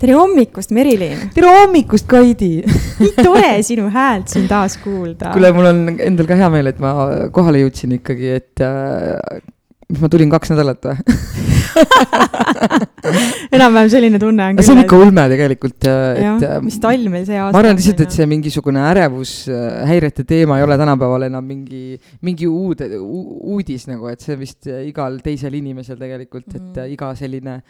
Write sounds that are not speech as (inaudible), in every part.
tere hommikust, Merilin! tere hommikust, Kaidi nii tore (laughs) sinu häält siin taas kuulda. kuule, mul on endal ka hea meel, et ma kohale jõudsin ikkagi, et äh, mis ma tulin kaks nädalat või (laughs) enam-vähem selline tunne on küll. see on ikka ulme tegelikult, et. Äh, mis talv meil see aasta. ma arvan lihtsalt, et see mingisugune ärevushäirete äh, teema ei ole tänapäeval enam mingi, mingi uude, uudis nagu, et see vist igal teisel inimesel tegelikult, et mm. iga selline äh,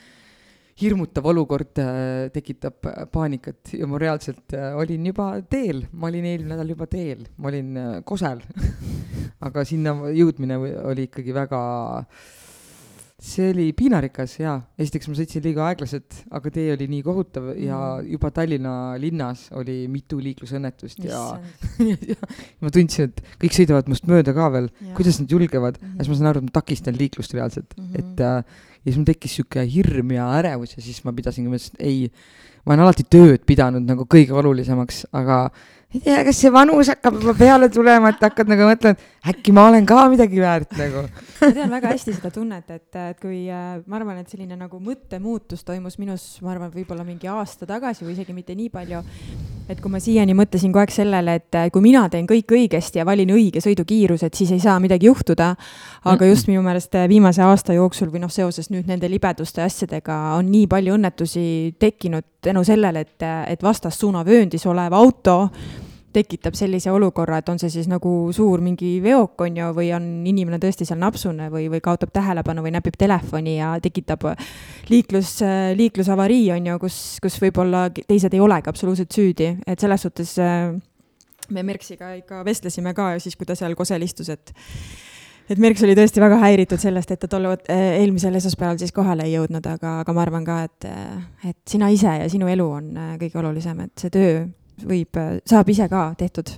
hirmutav olukord äh, tekitab äh, paanikat ja ma reaalselt äh, olin juba teel, ma olin eelmine nädal juba teel, ma olin Kosel. (laughs) Aga sinna jõudmine oli ikkagi väga, see oli piinarikas jaa, esiteks ma sõitsin liiga aeglaselt, aga tee oli nii kohutav mm. ja juba Tallinna linnas oli mitu liiklusõnnetust (laughs) ja, ja ma tundsin, et kõik sõidavad must mööda ka veel, kuidas nad julgevad? Mm, -hmm. ja siis ma saan aru, et ma takistan liiklust reaalselt. Mm, -hmm. et äh, ja siis mul tekkis sihuke hirm ja ärevus ja siis ma pidasin, mõtlesin, et ei, ma olen alati tööd pidanud nagu kõige olulisemaks, aga ei tea, kas see vanus hakkab juba peale tulema, et hakkad nagu mõtlema, et äkki ma olen ka midagi väärt nagu. ma tean väga hästi seda tunnet, et, et kui äh, ma arvan, et selline nagu mõttemuutus toimus minus, ma arvan, võib-olla mingi aasta tagasi või isegi mitte nii palju. Et kui ma siiani mõtlesin kogu aeg sellele, et äh, kui mina teen kõik õigesti ja valin õige sõidukiiruse, et siis ei saa midagi juhtuda. aga just minu meelest äh, viimase aasta jooksul või noh, seoses nüüd nende libeduste asjadega on nii palju õnnetusi tekkinud tänu sellele, et, et vastassuunavööndis olev auto tekitab sellise olukorra, et on see siis nagu suur mingi veok, on ju, või on inimene tõesti seal napsune või, või kaotab tähelepanu või näpib telefoni ja tekitab liiklus, liiklusavarii, on ju, kus, kus võib-olla teised ei olegi absoluutselt süüdi, et selles suhtes äh, me Merksiga ikka vestlesime ka siis, kui ta seal kosel istus, et et Merks oli tõesti väga häiritud sellest, et ta tol äh, eelmisel esmaspäeval siis kohale ei jõudnud, aga, aga ma arvan ka, et, et sina ise ja sinu elu on äh, kõige olulisem, et see töö võib, saab ise ka tehtud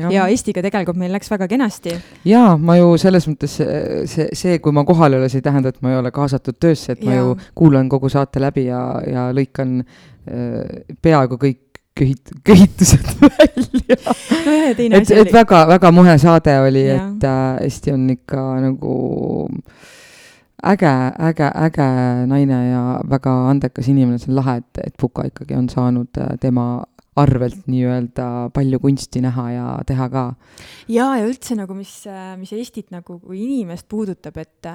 ja. ja Estiga tegelikult meil läks väga kenasti. ja ma ju selles mõttes see, see, kui ma kohal ei ole, see ei tähenda, et ma ei ole kaasatud töösse, et ma ja. ju kuulan kogu saate läbi ja, ja lõikan äh, peaaegu kõik köhit-, köhitused (laughs) välja no,. et, et väga-väga muhe saade oli, et äh, Eesti on ikka nagu äge, äge, äge naine ja väga andekas inimene, see on lahe, et, et Puka ikkagi on saanud äh, tema arvelt nii-öelda palju kunsti näha ja teha ka. ja, ja üldse nagu, mis, mis Eestit nagu kui inimest puudutab, et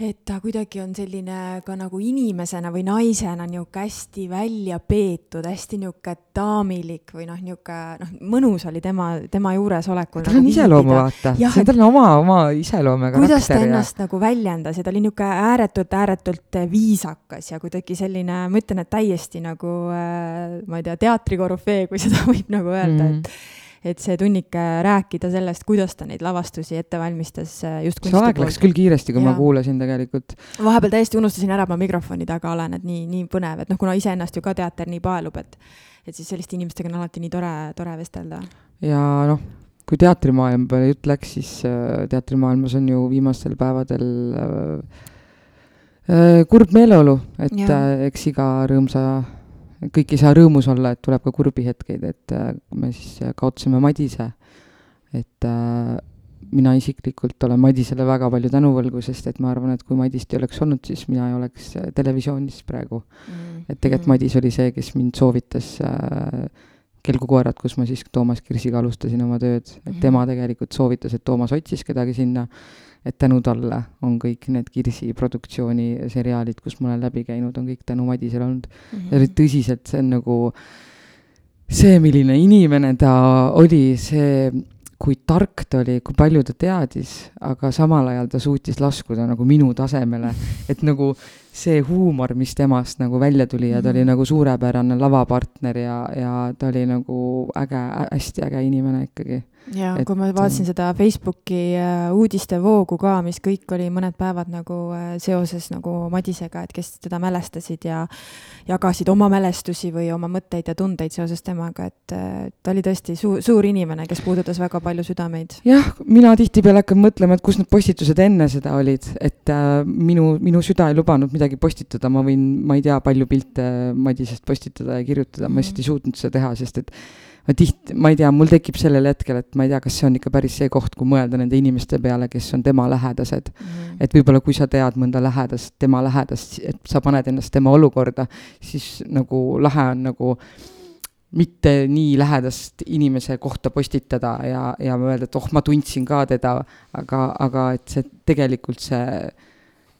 et ta kuidagi on selline ka nagu inimesena või naisena niisugune hästi välja peetud, hästi niisugune daamilik või noh, niisugune noh, mõnus oli tema, tema juuresolekul. tal on nagu iseloomu vaata, see on tal oma, oma iseloomega. kuidas ta ennast ja... nagu väljendas ja ta oli niisugune ääretult, ääretult viisakas ja kuidagi selline, ma ütlen, et täiesti nagu äh, ma ei tea, teatrikorüfee, kui seda võib nagu öelda mm, -hmm. et et see tunnike rääkida sellest, kuidas ta neid lavastusi ette valmistas äh, just see aeg läks küll kiiresti, kui ja. ma kuulasin tegelikult. vahepeal täiesti unustasin ära, et ma mikrofoni taga olen, et nii, nii põnev, et noh, kuna iseennast ju ka teater nii paelub, et et siis selliste inimestega on alati nii tore, tore vestelda. ja noh, kui teatrimaailma peale jutt läks, siis äh, teatrimaailmas on ju viimastel päevadel äh, äh, kurb meeleolu, et äh, eks iga rõõmsa kõik ei saa rõõmus olla, et tuleb ka kurbi hetkeid, et äh, me siis äh, kaotasime Madise. et äh, mina isiklikult olen Madisele väga palju tänuvõlgu, sest et ma arvan, et kui Madist ei oleks olnud, siis mina ei oleks televisioonis praegu mm.. et tegelikult mm. Madis oli see, kes mind soovitas äh, Kelgukoerad, kus ma siis Toomas Kirsiga alustasin oma tööd, et mm. tema tegelikult soovitas, et Toomas otsis kedagi sinna et tänu talle on kõik need Kirsi produktsiooni seriaalid, kus ma olen läbi käinud, on kõik tänu Madisele olnud mm. -hmm. ja tõsiselt, see on nagu see, milline inimene ta oli, see, kui tark ta oli, kui palju ta teadis, aga samal ajal ta suutis laskuda nagu minu tasemele, (laughs) et nagu see huumor, mis temast nagu välja tuli ja ta oli Mhm. nagu suurepärane lavapartner ja, ja ta oli nagu äge, hästi äge inimene ikkagi. Ja Et, kui ma vaatasin seda Facebooki äh, uudistevoogu ka, mis kõik oli mõned päevad nagu äh, seoses nagu Madisega, et kes teda mälestasid ja jagasid oma mälestusi või oma mõtteid ja tundeid seoses temaga, et äh, ta oli tõesti suur, suur inimene, kes puudutas väga palju südameid. jah, mina tihtipeale hakkan mõtlema, et kus need postitused enne seda olid, et äh, minu, minu süda ei lubanud midagi postitada, ma võin, ma ei tea, palju pilte Madisest postitada ja kirjutada mm, -hmm. ma lihtsalt ei suutnud seda teha, sest et ma tihti, ma ei tea, mul tekib sellel hetkel, et ma ei tea, kas see on ikka päris see koht, kui mõelda nende inimeste peale, kes on tema lähedased. et võib-olla kui sa tead mõnda lähedast, tema lähedast, et sa paned ennast tema olukorda, siis nagu lahe on nagu mitte nii lähedast inimese kohta postitada ja, ja öelda, et oh, ma tundsin ka teda, aga, aga et see tegelikult see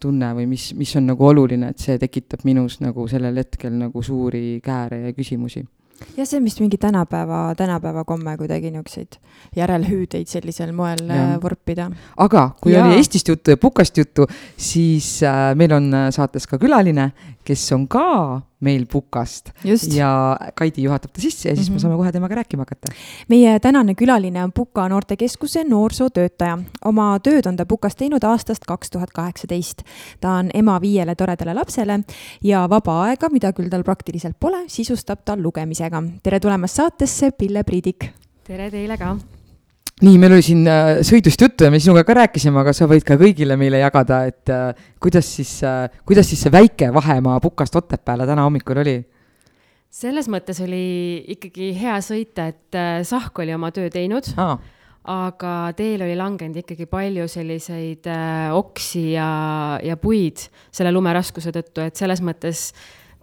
tunne või mis, mis on nagu oluline, et see tekitab minus nagu sellel hetkel nagu suuri kääre ja küsimusi. Ja see on vist mingi tänapäeva, tänapäeva komme kuidagi niisuguseid järelhüüdeid sellisel moel Jah. äh, vorpida. aga kui Jaa. oli Eestist juttu ja Pukast juttu, siis äh, meil on saates ka külaline, kes on ka meil Pukast just. ja Kaidi juhatab ta sisse ja siis mm -hmm. Mhm. me saame kohe temaga rääkima hakata. meie tänane külaline on Puka noortekeskuse noorsootöötaja. oma tööd on ta Pukas teinud aastast kaks tuhat kaheksateist. ta on ema viiele toredale lapsele ja vaba aega, mida küll tal praktiliselt pole, sisustab ta lugemisega. tere tulemast saatesse, Pille Priidik. tere teile ka. Nii, meil oli siin äh, sõidust juttu ja me sinuga ka rääkisime, aga sa võid ka kõigile meile jagada, et äh, kuidas siis äh,, kuidas siis see väike vahemaa Pukast Otepääle täna hommikul oli? selles mõttes oli ikkagi hea sõita, et äh, Sahk oli oma töö teinud, aa, aga teel oli langenud ikkagi palju selliseid äh, oksi ja, ja puid selle lumeraskuse tõttu, et selles mõttes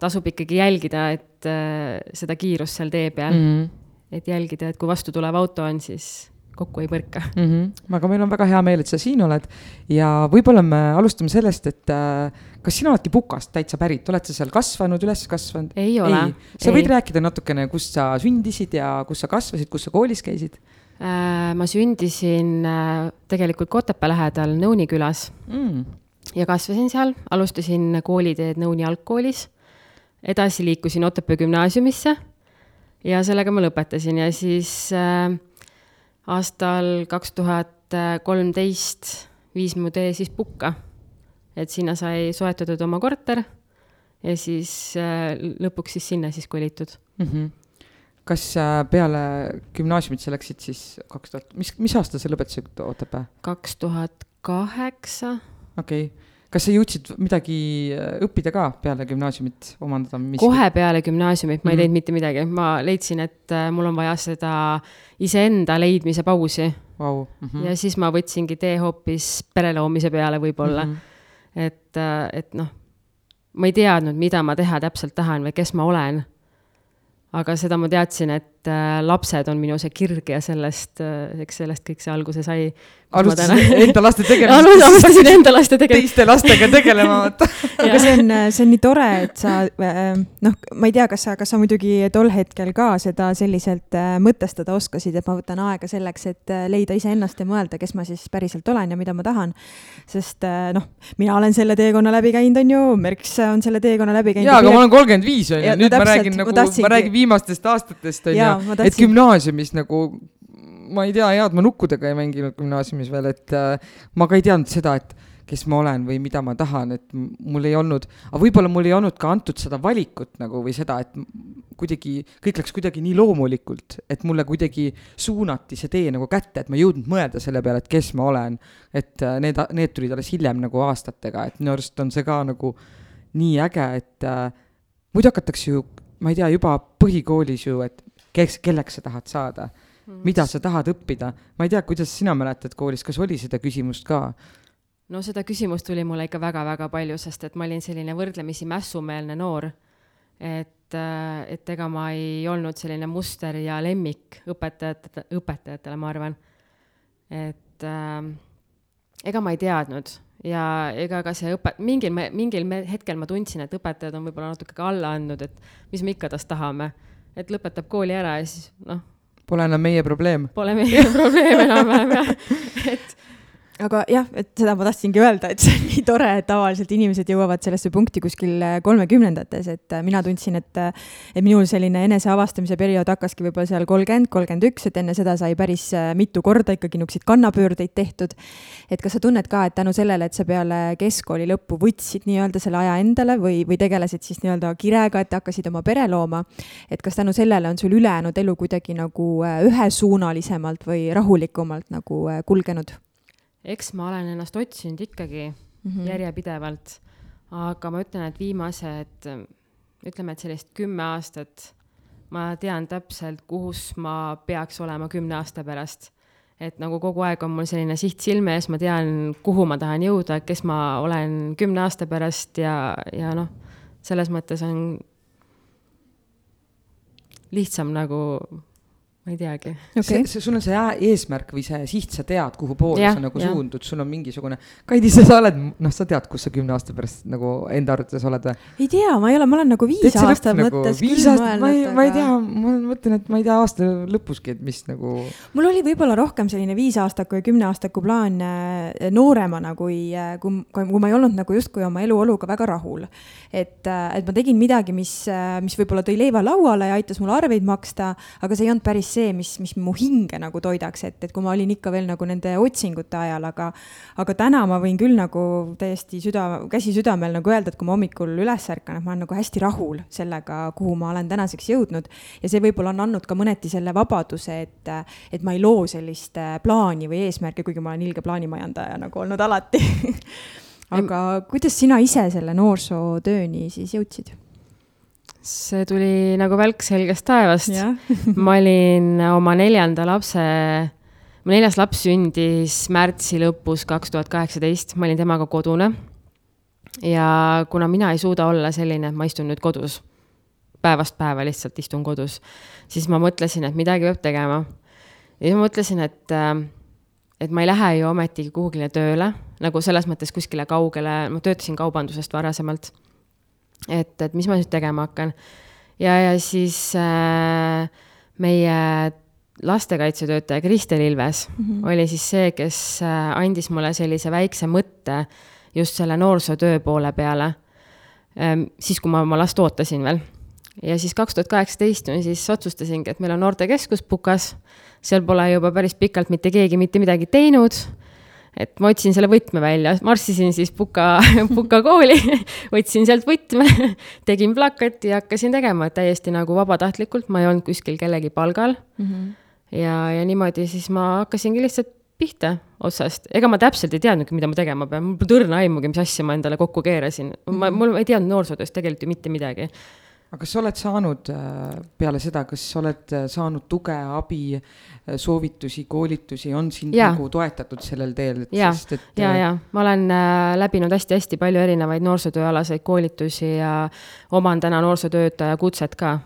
tasub ikkagi jälgida, et äh, seda kiirust seal tee peal mm., mm et jälgida, et kui vastu tulev auto on, siis kokku ei põrka. -hmm. aga meil on väga hea meel, et sa siin oled ja võib-olla me alustame sellest, et äh, kas sina oledki Pukast täitsa pärit, oled sa seal kasvanud, üles kasvanud? ei ole. sa võid rääkida natukene, kus sa sündisid ja kus sa kasvasid, kus sa koolis käisid Äh, ma sündisin äh, tegelikult Kotepää lähedal Nõuni külas mm.? ja kasvasin seal, alustasin kooliteed Nõuni algkoolis, edasi liikusin Otepää gümnaasiumisse ja sellega ma lõpetasin ja siis äh, aastal kaks tuhat kolmteist viis mu tee siis Pukka. et sinna sai soetatud oma korter ja siis äh, lõpuks siis sinna siis kolitud. Mm -hmm. kas äh, peale gümnaasiumit sa läksid siis kaks tuhat, mis, mis aasta sa lõpetasid Otepää? kaks tuhat kaheksa, okei okay., kas sa jõudsid midagi äh, õppida ka peale gümnaasiumit, omandada kohe peale gümnaasiumit ma ei Mhm. teinud mitte midagi, ma leidsin, et äh, mul on vaja seda iseenda leidmise pausi Vau. Mhm. ja siis ma võtsingi tee hoopis pere loomise peale võib-olla mm. -hmm. et, et noh, ma ei teadnud, mida ma teha täpselt tahan või kes ma olen. aga seda ma teadsin, et äh, lapsed on minu see kirg ja sellest äh,, eks sellest kõik see alguse sai. alustasid enda laste alustasin (laughs) tegemist enda laste tegemist. teiste lastega tegelema, (laughs) vaata. aga see on, see on nii tore, et sa äh, noh, ma ei tea, kas sa, kas sa muidugi tol hetkel ka seda selliselt äh, mõtestada oskasid, et ma võtan aega selleks, et äh, leida iseennast ja mõelda, kes ma siis päriselt olen ja mida ma tahan. sest äh, noh, mina olen selle teekonna läbi käinud, on ju, Merks on selle teekonna läbi käinud. jaa, aga ma olen kolmkümmend viis on ju Ja,, no nüüd ma täpselt, räägin nagu, ma räägin viimastest aastatest on Jaa, ju ma, et tahtsin- gümnaasiumis nagu ma ei tea, head ma nukkudega ei mänginud gümnaasiumis veel, et äh, ma ka ei teadnud seda, et kes ma olen või mida ma tahan, et mul ei olnud, aga võib-olla mul ei olnud ka antud seda valikut nagu või seda, et kuidagi kõik läks kuidagi nii loomulikult, et mulle kuidagi suunati see tee nagu kätte, et ma ei jõudnud mõelda selle peale, et kes ma olen. et äh, need, need tulid alles hiljem nagu aastatega, et minu arust on see ka nagu nii äge, et äh, muidu hakatakse ju, ma ei tea, juba põhikoolis ju, et kes, kelleks sa tahad saada, mida sa tahad õppida, ma ei tea, kuidas sina mäletad koolis, kas oli seda küsimust ka? no seda küsimust tuli mulle ikka väga-väga palju, sest et ma olin selline võrdlemisi mässumeelne noor. et, et ega ma ei olnud selline muster ja lemmik õpetajate, õpetajatele, ma arvan. et äh, ega ma ei teadnud ja ega ka see õpe-, mingil, mingil hetkel ma tundsin, et õpetajad on võib-olla natuke ka alla andnud, et mis me ikka tast tahame. Et lõpetab kooli ära ja siis noh, Pole enam meie probleem. pole meie (laughs) probleem enam-vähem jah, (laughs) et aga jah, et seda ma tahtsingi öelda, et see on nii tore, et tavaliselt inimesed jõuavad sellesse punkti kuskil kolmekümnendates, et äh, mina tundsin, et äh, et minul selline eneseavastamise periood hakkaski võib-olla seal kolmkümmend, kolmkümmend üks, et enne seda sai päris äh, mitu korda ikkagi niisuguseid kannapöördeid tehtud. et kas sa tunned ka, et tänu sellele, et sa peale keskkooli lõppu võtsid nii-öelda selle aja endale või, või tegelesid siis nii-öelda kirega, et hakkasid oma pere looma, et kas tänu sellele on sul ülejäänud elu kuidagi nagu ühesuunalisemalt või rahulikumalt nagu kulgenud? Eks ma olen ennast otsinud ikkagi mm -hmm. järjepidevalt, aga ma ütlen, et viimased, ütleme, et sellist kümme aastat ma tean täpselt, kus ma peaks olema kümne aasta pärast. et nagu kogu aeg on mul selline siht silme ees, ma tean, kuhu ma tahan jõuda, kes ma olen kümne aasta pärast ja, ja noh, selles mõttes on lihtsam nagu ma ei teagi okay.. see, sul on see eesmärk või see siht, sa tead, kuhu poole ja, sa nagu ja. suundud, sul on mingisugune, Kaidi, sa oled, noh, sa tead, kus sa kümne aasta pärast nagu enda arvates oled või? ei tea, ma ei ole, ma olen nagu viis Teed aasta lõpp, mõttes nagu, viis aastat, ma ei aga..., ma ei tea, ma mõtlen, et ma ei tea aasta lõpuski, et mis nagu. mul oli võib-olla rohkem selline viisaastaku ja kümneaastaku plaan äh, nooremana, kui, äh, kui, kui ma ei olnud nagu justkui oma eluoluga väga rahul. et, äh, et ma tegin midagi, mis, mis võib-olla tõi leiva lauale ja aitas mul arveid maksta, aga see ei olnud päris see, mis, mis mu hinge nagu toidaks, et, et kui ma olin ikka veel nagu nende otsingute ajal, aga, aga täna ma võin küll nagu täiesti süda, käsi südamel nagu öelda, et kui ma hommikul üles ärkan, et ma olen nagu hästi rahul sellega, kuhu ma olen tänaseks jõudnud. ja see võib-olla on andnud ka mõneti selle vabaduse, et, et ma ei loo sellist äh, plaani või eesmärki, kuigi ma olen ilge plaanimajandaja nagu olnud alati (laughs) aga kuidas sina ise selle noorsootööni siis jõudsid? See tuli nagu välk selgest taevast (laughs) ma olin oma neljanda lapse, mu neljas laps sündis märtsi lõpus kaks tuhat kaheksateist, ma olin temaga kodune. ja kuna mina ei suuda olla selline, et ma istun nüüd kodus, päevast päeva lihtsalt istun kodus, siis ma mõtlesin, et midagi peab tegema. ja siis ma mõtlesin, et, et ma ei lähe ju ometigi kuhugile tööle, nagu selles mõttes kuskile kaugele, ma töötasin kaubandusest varasemalt et, et mis ma nüüd tegema hakkan. ja, ja siis äh, meie lastekaitsetöötaja Kristel Ilves mm -hmm. oli siis see, kes äh, andis mulle sellise väikse mõtte just selle noorsootöö poole peale ähm,. siis, kui ma oma last ootasin veel. ja siis kaks tuhat kaheksateist ma siis otsustasingi, et meil on noortekeskus Pukas. seal pole juba päris pikalt mitte keegi mitte midagi teinud et ma otsin selle võtme välja, marssisin siis Puka, (laughs) Puka kooli (laughs) võtsin sealt võtme, (laughs) tegin plakati ja hakkasin tegema, täiesti nagu vabatahtlikult, ma ei olnud kuskil kellegi palgal mm. -hmm. ja, ja niimoodi siis ma hakkasingi lihtsalt pihta otsast, ega ma täpselt ei teadnudki, mida ma tegema pean, mul pole õrna aimugi, mis asja ma endale kokku keerasin mm. -hmm. ma, mul ei teadnud noorsootööst tegelikult ju mitte midagi aga kas sa oled saanud äh, peale seda, kas sa oled äh, saanud tuge, abi, äh, soovitusi, koolitusi, on sind ja. nagu toetatud sellel teel, ja, et. ja, ja ma olen läbinud hästi-hästi palju erinevaid noorsootööalaseid koolitusi ja oman täna noorsootöötaja kutset ka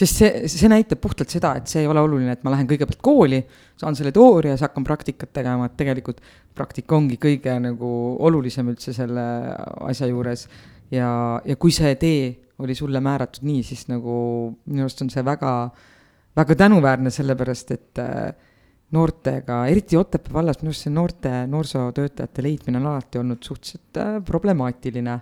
sest see, see näitab puhtalt seda, et see ei ole oluline, et ma lähen kõigepealt kooli, saan selle teooria, siis hakkan praktikat tegema, et tegelikult praktika ongi kõige nagu olulisem üldse selle asja juures. ja, ja kui see tee oli sulle määratud nii, siis nagu minu arust on see väga, väga tänuväärne, sellepärast et äh, noortega, eriti Otepää vallas, minu arust see noorte noorsootöötajate leidmine on alati olnud suhteliselt äh, problemaatiline.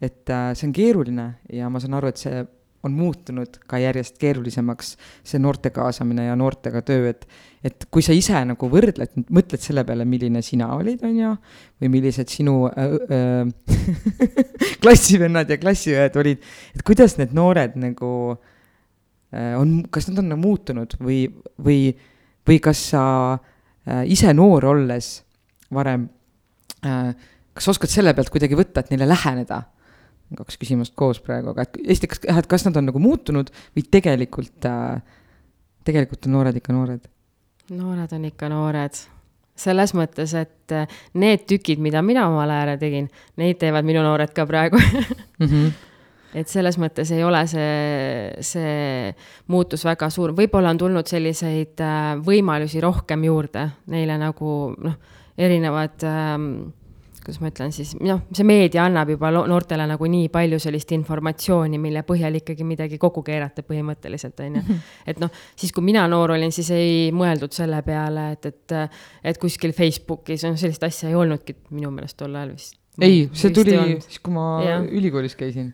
et äh, see on keeruline ja ma saan aru, et see on muutunud ka järjest keerulisemaks, see noorte kaasamine ja noortega töö, et et kui sa ise nagu võrdled, mõtled selle peale, milline sina olid, on ju, või millised sinu äh, äh, (laughs) klassivennad ja klassiõed olid, et kuidas need noored nagu äh, on, kas nad on nagu muutunud või, või, või kas sa äh, ise noor olles varem äh,, kas oskad selle pealt kuidagi võtta, et neile läheneda? Kaks küsimust koos praegu, aga et esiteks, et kas nad on nagu muutunud või tegelikult äh,, tegelikult on noored ikka noored noored on ikka noored. selles mõttes, et äh, need tükid, mida mina omal ajal tegin, neid teevad minu noored ka praegu (laughs) mm. -hmm et selles mõttes ei ole see, see muutus väga suur, võib-olla on tulnud selliseid äh, võimalusi rohkem juurde neile nagu noh, erinevad ähm, kuidas ma ütlen siis, noh, see meedia annab juba noortele nagu nii palju sellist informatsiooni, mille põhjal ikkagi midagi kokku keerata põhimõtteliselt, on ju. et noh, siis kui mina noor olin, siis ei mõeldud selle peale, et, et, et kuskil Facebookis, noh, sellist asja ei olnudki minu meelest tol ajal vist. ei, see tuli siis, kui ma ja. ülikoolis käisin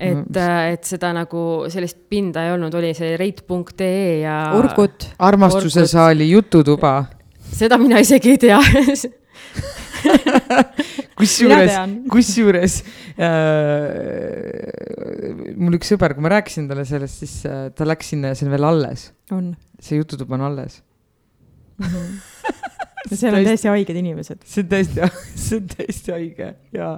et, et seda nagu sellist pinda ei olnud, oli see reit.ee ja. Urgut. armastuse Urgut. saali jututuba. seda mina isegi ei tea (laughs) (laughs) kusjuures, (laughs) kusjuures äh, mul üks sõber, kui ma rääkisin talle sellest, siis äh, ta läks sinna ja see on veel alles. see jututuba on alles mm. -hmm seal on täiesti haiged inimesed. see on täiesti, (laughs) see on täiesti haige ja,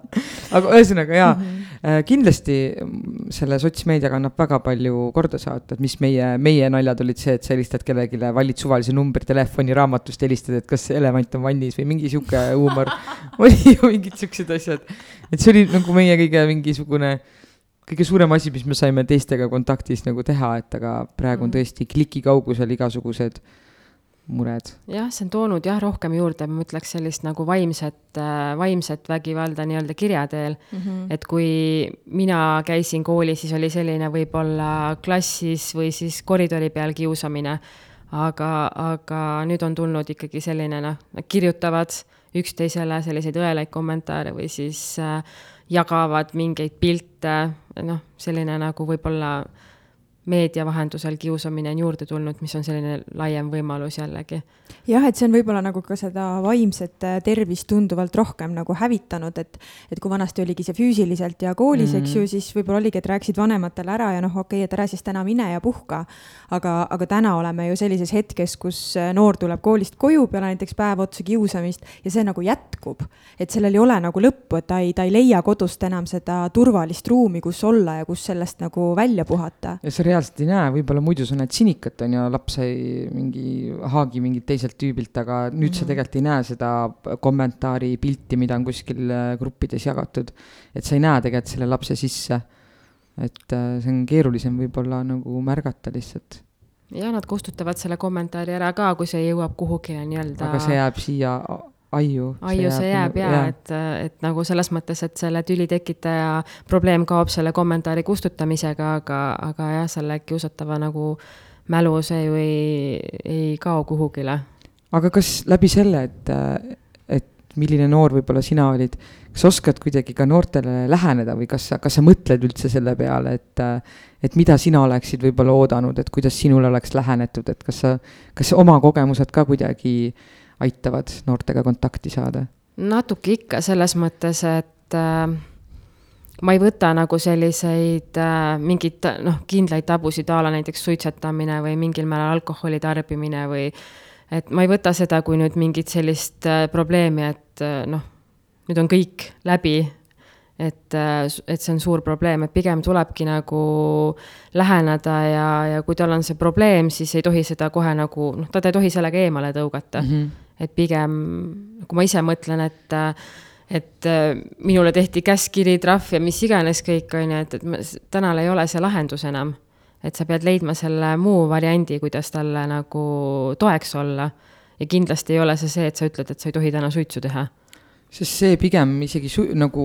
aga ühesõnaga ja mm -hmm. kindlasti mm, selle sotsmeediaga annab väga palju korda saata, et mis meie, meie naljad olid see, et sa helistad kellelegi, valid suvalise numbri telefoniraamatust, helistad, et kas elevant on vannis või mingi sihuke huumor (laughs) oli ju mingid siuksed asjad. et see oli nagu meie kõige mingisugune kõige suurem asi, mis me saime teistega kontaktis nagu teha, et aga praegu on mhm. tõesti kliki kaugusel igasugused äh, mured. jah, see on toonud jah, rohkem juurde, ma ütleks sellist nagu vaimset, äh, vaimset vägivalda nii-öelda kirja teel mm. -hmm. et kui mina käisin koolis, siis oli selline võib-olla klassis või siis koridori peal kiusamine. aga, aga nüüd on tulnud ikkagi selline noh, nad kirjutavad üksteisele selliseid õelaid kommentaare või siis äh, jagavad mingeid pilte, noh, selline nagu võib-olla meedia vahendusel kiusamine on juurde tulnud, mis on selline laiem võimalus jällegi. jah, et see on võib-olla nagu ka seda vaimset äh, tervist tunduvalt rohkem nagu hävitanud, et, et kui vanasti oligi see füüsiliselt ja koolis mm, -hmm. eks ju, siis võib-olla oligi, et rääkisid vanematele ära ja noh, okei okay,, et ära siis täna mine ja puhka. aga, aga täna oleme ju sellises hetkes, kus äh, noor tuleb koolist koju peale näiteks päev otsa kiusamist ja see nagu jätkub. et sellel ei ole nagu lõppu, et ta ei, ta ei leia kodust enam seda turvalist ruumi, kus olla ja kus sellest nagu välja puhata. ja see reaalselt ei näe, võib-olla muidu sa näed sinikat, on ju, laps sai mingi haagi mingilt teiselt tüübilt, aga nüüd mm -hmm. sa mhm. tegelikult ei näe seda kommentaari, pilti, mida on kuskil äh, gruppides jagatud. et sa ei näe tegelikult selle lapse sisse. et äh, see on keerulisem võib-olla nagu märgata lihtsalt ja nad kustutavad selle kommentaari ära ka, kui see jõuab kuhugi nii-öelda. aga see jääb siia aiu. aiu see jääb ja, ja., et, et nagu selles mõttes, et selle tüli tekitaja probleem kaob selle kommentaari kustutamisega, aga, aga jah, selle kiusatava nagu mälu, see ju ei, ei kao kuhugile. aga kas läbi selle, et, et milline noor võib-olla sina olid, kas oskad kuidagi ka noortele läheneda või kas sa, kas sa mõtled üldse selle peale, et, et mida sina oleksid võib-olla oodanud, et kuidas sinule oleks lähenetud, et kas sa, kas oma kogemused ka kuidagi äh, aitavad noortega kontakti saada? natuke ikka, selles mõttes, et äh, ma ei võta nagu selliseid äh, mingeid noh, kindlaid tabusid a la näiteks suitsetamine või mingil määral alkoholi tarbimine või et ma ei võta seda kui nüüd mingit sellist äh, probleemi, et äh, noh, nüüd on kõik läbi, et, äh, et see on suur probleem, et pigem tulebki nagu läheneda ja, ja kui tal on see probleem, siis ei tohi seda kohe nagu, noh, ta ei tohi sellega eemale tõugata mm. -hmm et pigem, kui ma ise mõtlen, et et minule tehti käskkiri, trahv ja mis iganes kõik, on ju, et, et tänal ei ole see lahendus enam. et sa pead leidma selle muu variandi, kuidas talle nagu toeks olla. ja kindlasti ei ole see see, et sa ütled, et sa ei tohi täna suitsu teha sest see pigem isegi su-, nagu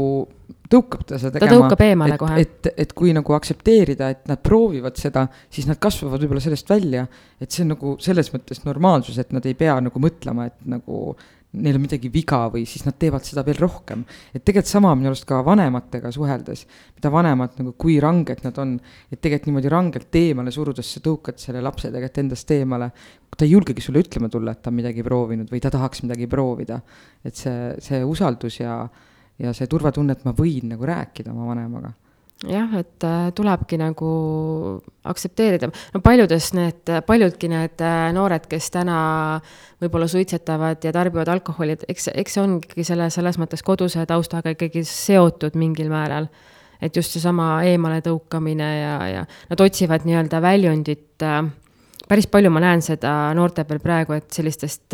tõukab ta seda tegema. ta tõukab eemale et, kohe. et, et kui nagu aktsepteerida, et nad proovivad seda, siis nad kasvavad võib-olla sellest välja. et see on nagu selles mõttes normaalsus, et nad ei pea nagu mõtlema, et nagu neil on midagi viga või siis nad teevad seda veel rohkem. et tegelikult sama minu arust ka vanematega suheldes, mida vanemad nagu, kui ranged nad on, et tegelikult niimoodi rangelt eemale surudes sa tõukad selle lapse tegelikult endast eemale. ta ei julgegi sulle ütlema tulla, et ta on midagi proovinud või ta tahaks midagi proovida. et see, see usaldus ja, ja see turvatunne, et ma võin nagu rääkida oma vanemaga jah, et äh, tulebki nagu aktsepteerida, no paljudes need, paljudki need äh, noored, kes täna võib-olla suitsetavad ja tarbivad alkoholi, et eks, eks see ongi selle, selles mõttes koduse taustaga ikkagi seotud mingil määral. et just seesama eemale tõukamine ja, ja nad otsivad nii-öelda väljundit äh,. päris palju ma näen seda noorte peal praegu, et sellistest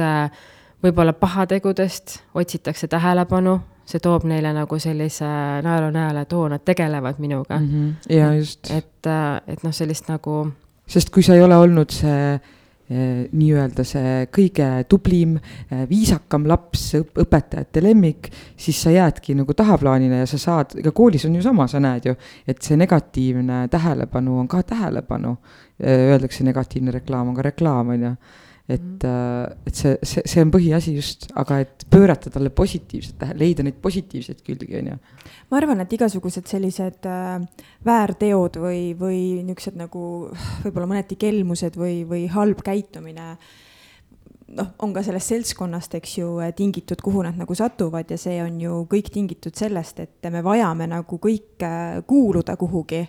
võib-olla pahategudest otsitakse tähelepanu see toob neile nagu sellise naeru-näole, et oo, nad tegelevad minuga mm. -hmm. ja just. et, et noh, sellist nagu. sest kui sa ei ole olnud see eh, nii-öelda see kõige tublim, eh, viisakam laps, õpetajate lemmik, siis sa jäädki nagu tahaplaanile ja sa saad, ega koolis on ju sama, sa näed ju, et see negatiivne tähelepanu on ka tähelepanu. Öeldakse, negatiivne reklaam on ka reklaam, on ju et, mhm. äh, et see, see, see on põhiasi just, aga et pöörata talle positiivset tähe-, leida neid positiivseid külgi, on ju. ma arvan, et igasugused sellised äh, väärteod või, või niisugused nagu võib-olla mõneti kelmused või, või halb käitumine noh, on ka sellest seltskonnast, eks ju, tingitud, kuhu nad nagu satuvad ja see on ju kõik tingitud sellest, et me vajame nagu kõik kuuluda kuhugi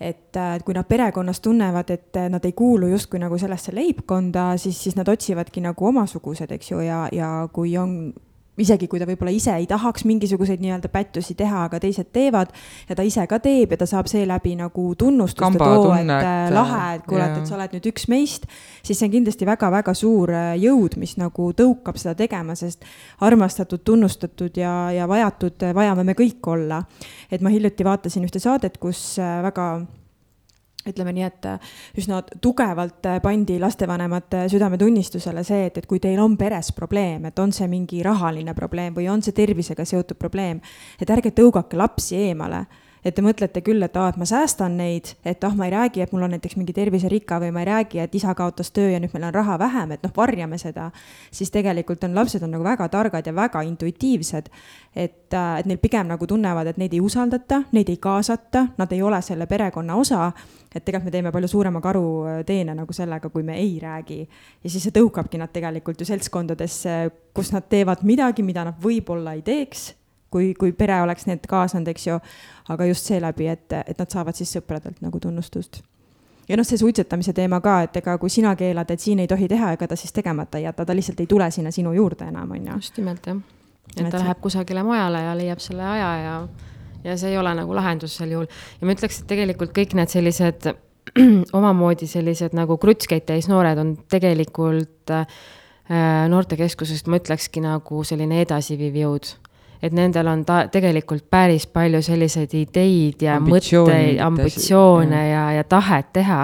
et kui nad perekonnas tunnevad, et nad ei kuulu justkui nagu sellesse leibkonda, siis, siis nad otsivadki nagu omasugused, eks ju, ja, ja kui on isegi kui ta võib-olla ise ei tahaks mingisuguseid nii-öelda pättusi teha, aga teised teevad ja ta ise ka teeb ja ta saab seeläbi nagu tunnustust ja too, et äh, lahe, et kuule, et, et sa oled nüüd üks meist, siis see on kindlasti väga-väga suur äh, jõud, mis nagu tõukab seda tegema, sest armastatud, tunnustatud ja, ja vajatud äh, vajame me kõik olla. et ma hiljuti vaatasin ühte saadet, kus väga ütleme nii, et äh, üsna tugevalt äh, pandi lastevanemate südametunnistusele see, et, et kui teil on peres probleem, et on see mingi rahaline probleem või on see tervisega seotud probleem, et ärge tõugake lapsi eemale et te mõtlete küll, et aa, et ma säästan neid, et ah, ma ei räägi, et mul on näiteks mingi terviserika või ma ei räägi, et isa kaotas töö ja nüüd meil on raha vähem, et noh, varjame seda. siis tegelikult on lapsed on nagu väga targad ja väga intuitiivsed. et, äh, et neil pigem nagu tunnevad, et neid ei usaldata, neid ei kaasata, nad ei ole selle perekonna osa et tegelikult me teeme palju suurema karuteene nagu sellega, kui me ei räägi. ja siis see tõukabki nad tegelikult ju seltskondadesse, kus nad teevad midagi, mida nad võib-olla ei teeks, kui, kui pere oleks need kaasanud, eks ju. aga just seeläbi, et, et nad saavad siis sõpradelt nagu tunnustust ja noh, see suitsetamise teema ka, et ega kui sina keelad, et siin ei tohi teha, ega ta siis tegemata ei jäta, ta lihtsalt ei tule sinna sinu juurde enam, on ju. just nimelt jah, et ta läheb kusagile mujale ja leiab selle aja ja ja see ei ole nagu lahendus sel juhul. ja ma ütleks, et tegelikult kõik need sellised (clears throat) omamoodi sellised nagu krutskeid täis noored on tegelikult äh, noortekeskusest, ma ütlekski nagu selline edasiviiv jõud et nendel on ta tegelikult päris palju selliseid ideid ja mõtteid, ambitsioone ja, ja tahet teha,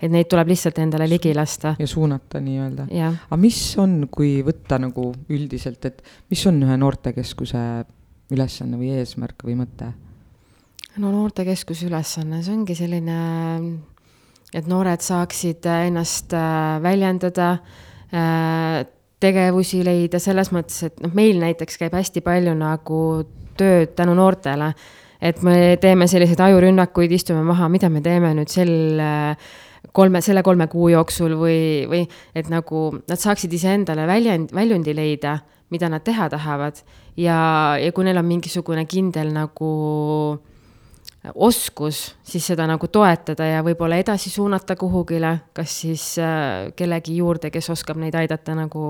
et neid tuleb lihtsalt endale ligi lasta. ja suunata nii-öelda. aga mis on, kui võtta nagu üldiselt, et mis on ühe noortekeskuse ülesanne või eesmärk või mõte? no noortekeskuse ülesanne, see ongi selline, et noored saaksid ennast äh, väljendada, äh, tegevusi leida selles mõttes, et noh, meil näiteks käib hästi palju nagu tööd tänu noortele. et me teeme selliseid ajurünnakuid, istume maha, mida me teeme nüüd sel kolme, selle kolme kuu jooksul või, või et nagu nad saaksid iseendale väljend, väljundi leida, mida nad teha tahavad ja, ja kui neil on mingisugune kindel nagu oskus, siis seda nagu toetada ja võib-olla edasi suunata kuhugile, kas siis äh, kellegi juurde, kes oskab neid aidata nagu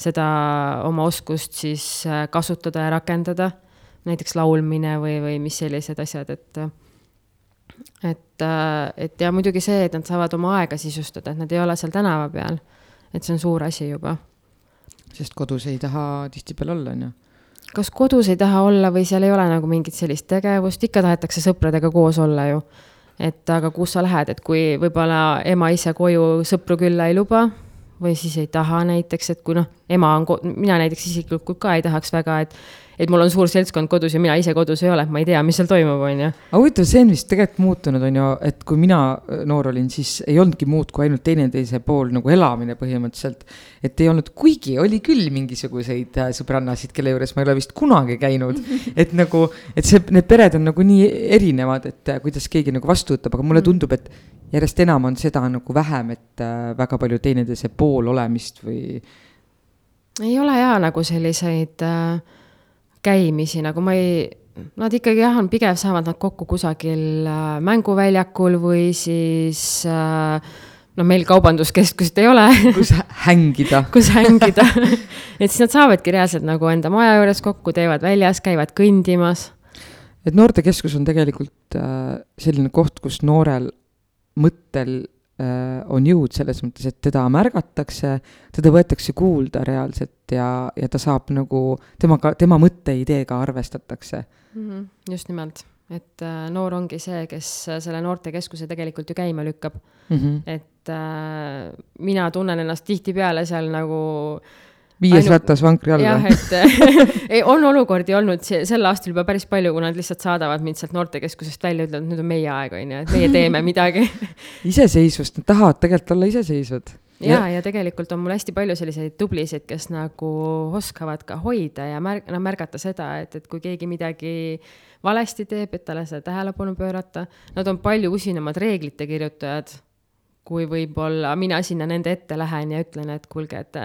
seda oma oskust siis äh, kasutada ja rakendada. näiteks laulmine või, või mis sellised asjad, et et, äh, et ja muidugi see, et nad saavad oma aega sisustada, et nad ei ole seal tänava peal. et see on suur asi juba. sest kodus ei taha tihtipeale olla, on ju kas kodus ei taha olla või seal ei ole nagu mingit sellist tegevust, ikka tahetakse sõpradega koos olla ju. et aga kus sa lähed, et kui võib-olla ema ise koju sõpru külla ei luba või siis ei taha näiteks, et kui noh, ema on, mina näiteks isiklikult ka ei tahaks väga, et et mul on suur seltskond kodus ja mina ise kodus ei ole, ma ei tea, mis seal toimub, on ju. aga huvitav, see on vist tegelikult muutunud, on ju, et kui mina äh, noor olin, siis ei olnudki muud kui ainult teineteise pool nagu elamine põhimõtteliselt. et ei olnud, kuigi oli küll mingisuguseid äh, sõbrannasid, kelle juures ma ei ole vist kunagi käinud. (laughs) et nagu, et see, need pered on nagu nii erinevad, et äh, kuidas keegi nagu vastu võtab, aga mulle mm. tundub, et järjest enam on seda nagu vähem, et väga palju teineteise pool olemist või. ei ole jaa nagu selliseid äh käimisi, nagu ma ei, nad ikkagi jah, on pigem saavad nad kokku kusagil äh, mänguväljakul või siis äh, no meil kaubanduskeskust ei ole. (laughs) Kus hängida. (laughs) Kus hängida. Et siis nad saavadki reaalselt nagu enda maja juures kokku, teevad väljas, käivad kõndimas. et noortekeskus on tegelikult äh, selline koht, kus noorel mõttel Äh, on jõud selles mõttes, et teda märgatakse, teda võetakse kuulda reaalselt ja, ja ta saab nagu, temaga, tema mõtteideega arvestatakse mm. -hmm, just nimelt, et äh, noor ongi see, kes selle noortekeskuse tegelikult ju käima lükkab mm. -hmm. et äh, mina tunnen ennast tihtipeale seal nagu viies Ainu... ratas vankri all jah, et (laughs) ei, on olukordi olnud see, sel aastal juba päris palju, kui nad lihtsalt saadavad mind sealt noortekeskusest välja, ütlevad, nüüd on meie aeg, on ju, et meie teeme (laughs) midagi iseseisvust, nad tahavad tegelikult olla iseseisvad ja, ja tegelikult on mul hästi palju selliseid tublisid, kes nagu oskavad ka hoida ja märg-, no märgata seda, et, et kui keegi midagi valesti teeb, et talle seda tähelepanu pöörata. Nad on palju usinamad reeglite kirjutajad kui võib-olla mina sinna nende ette lähen ja ütlen, et kuulge, et,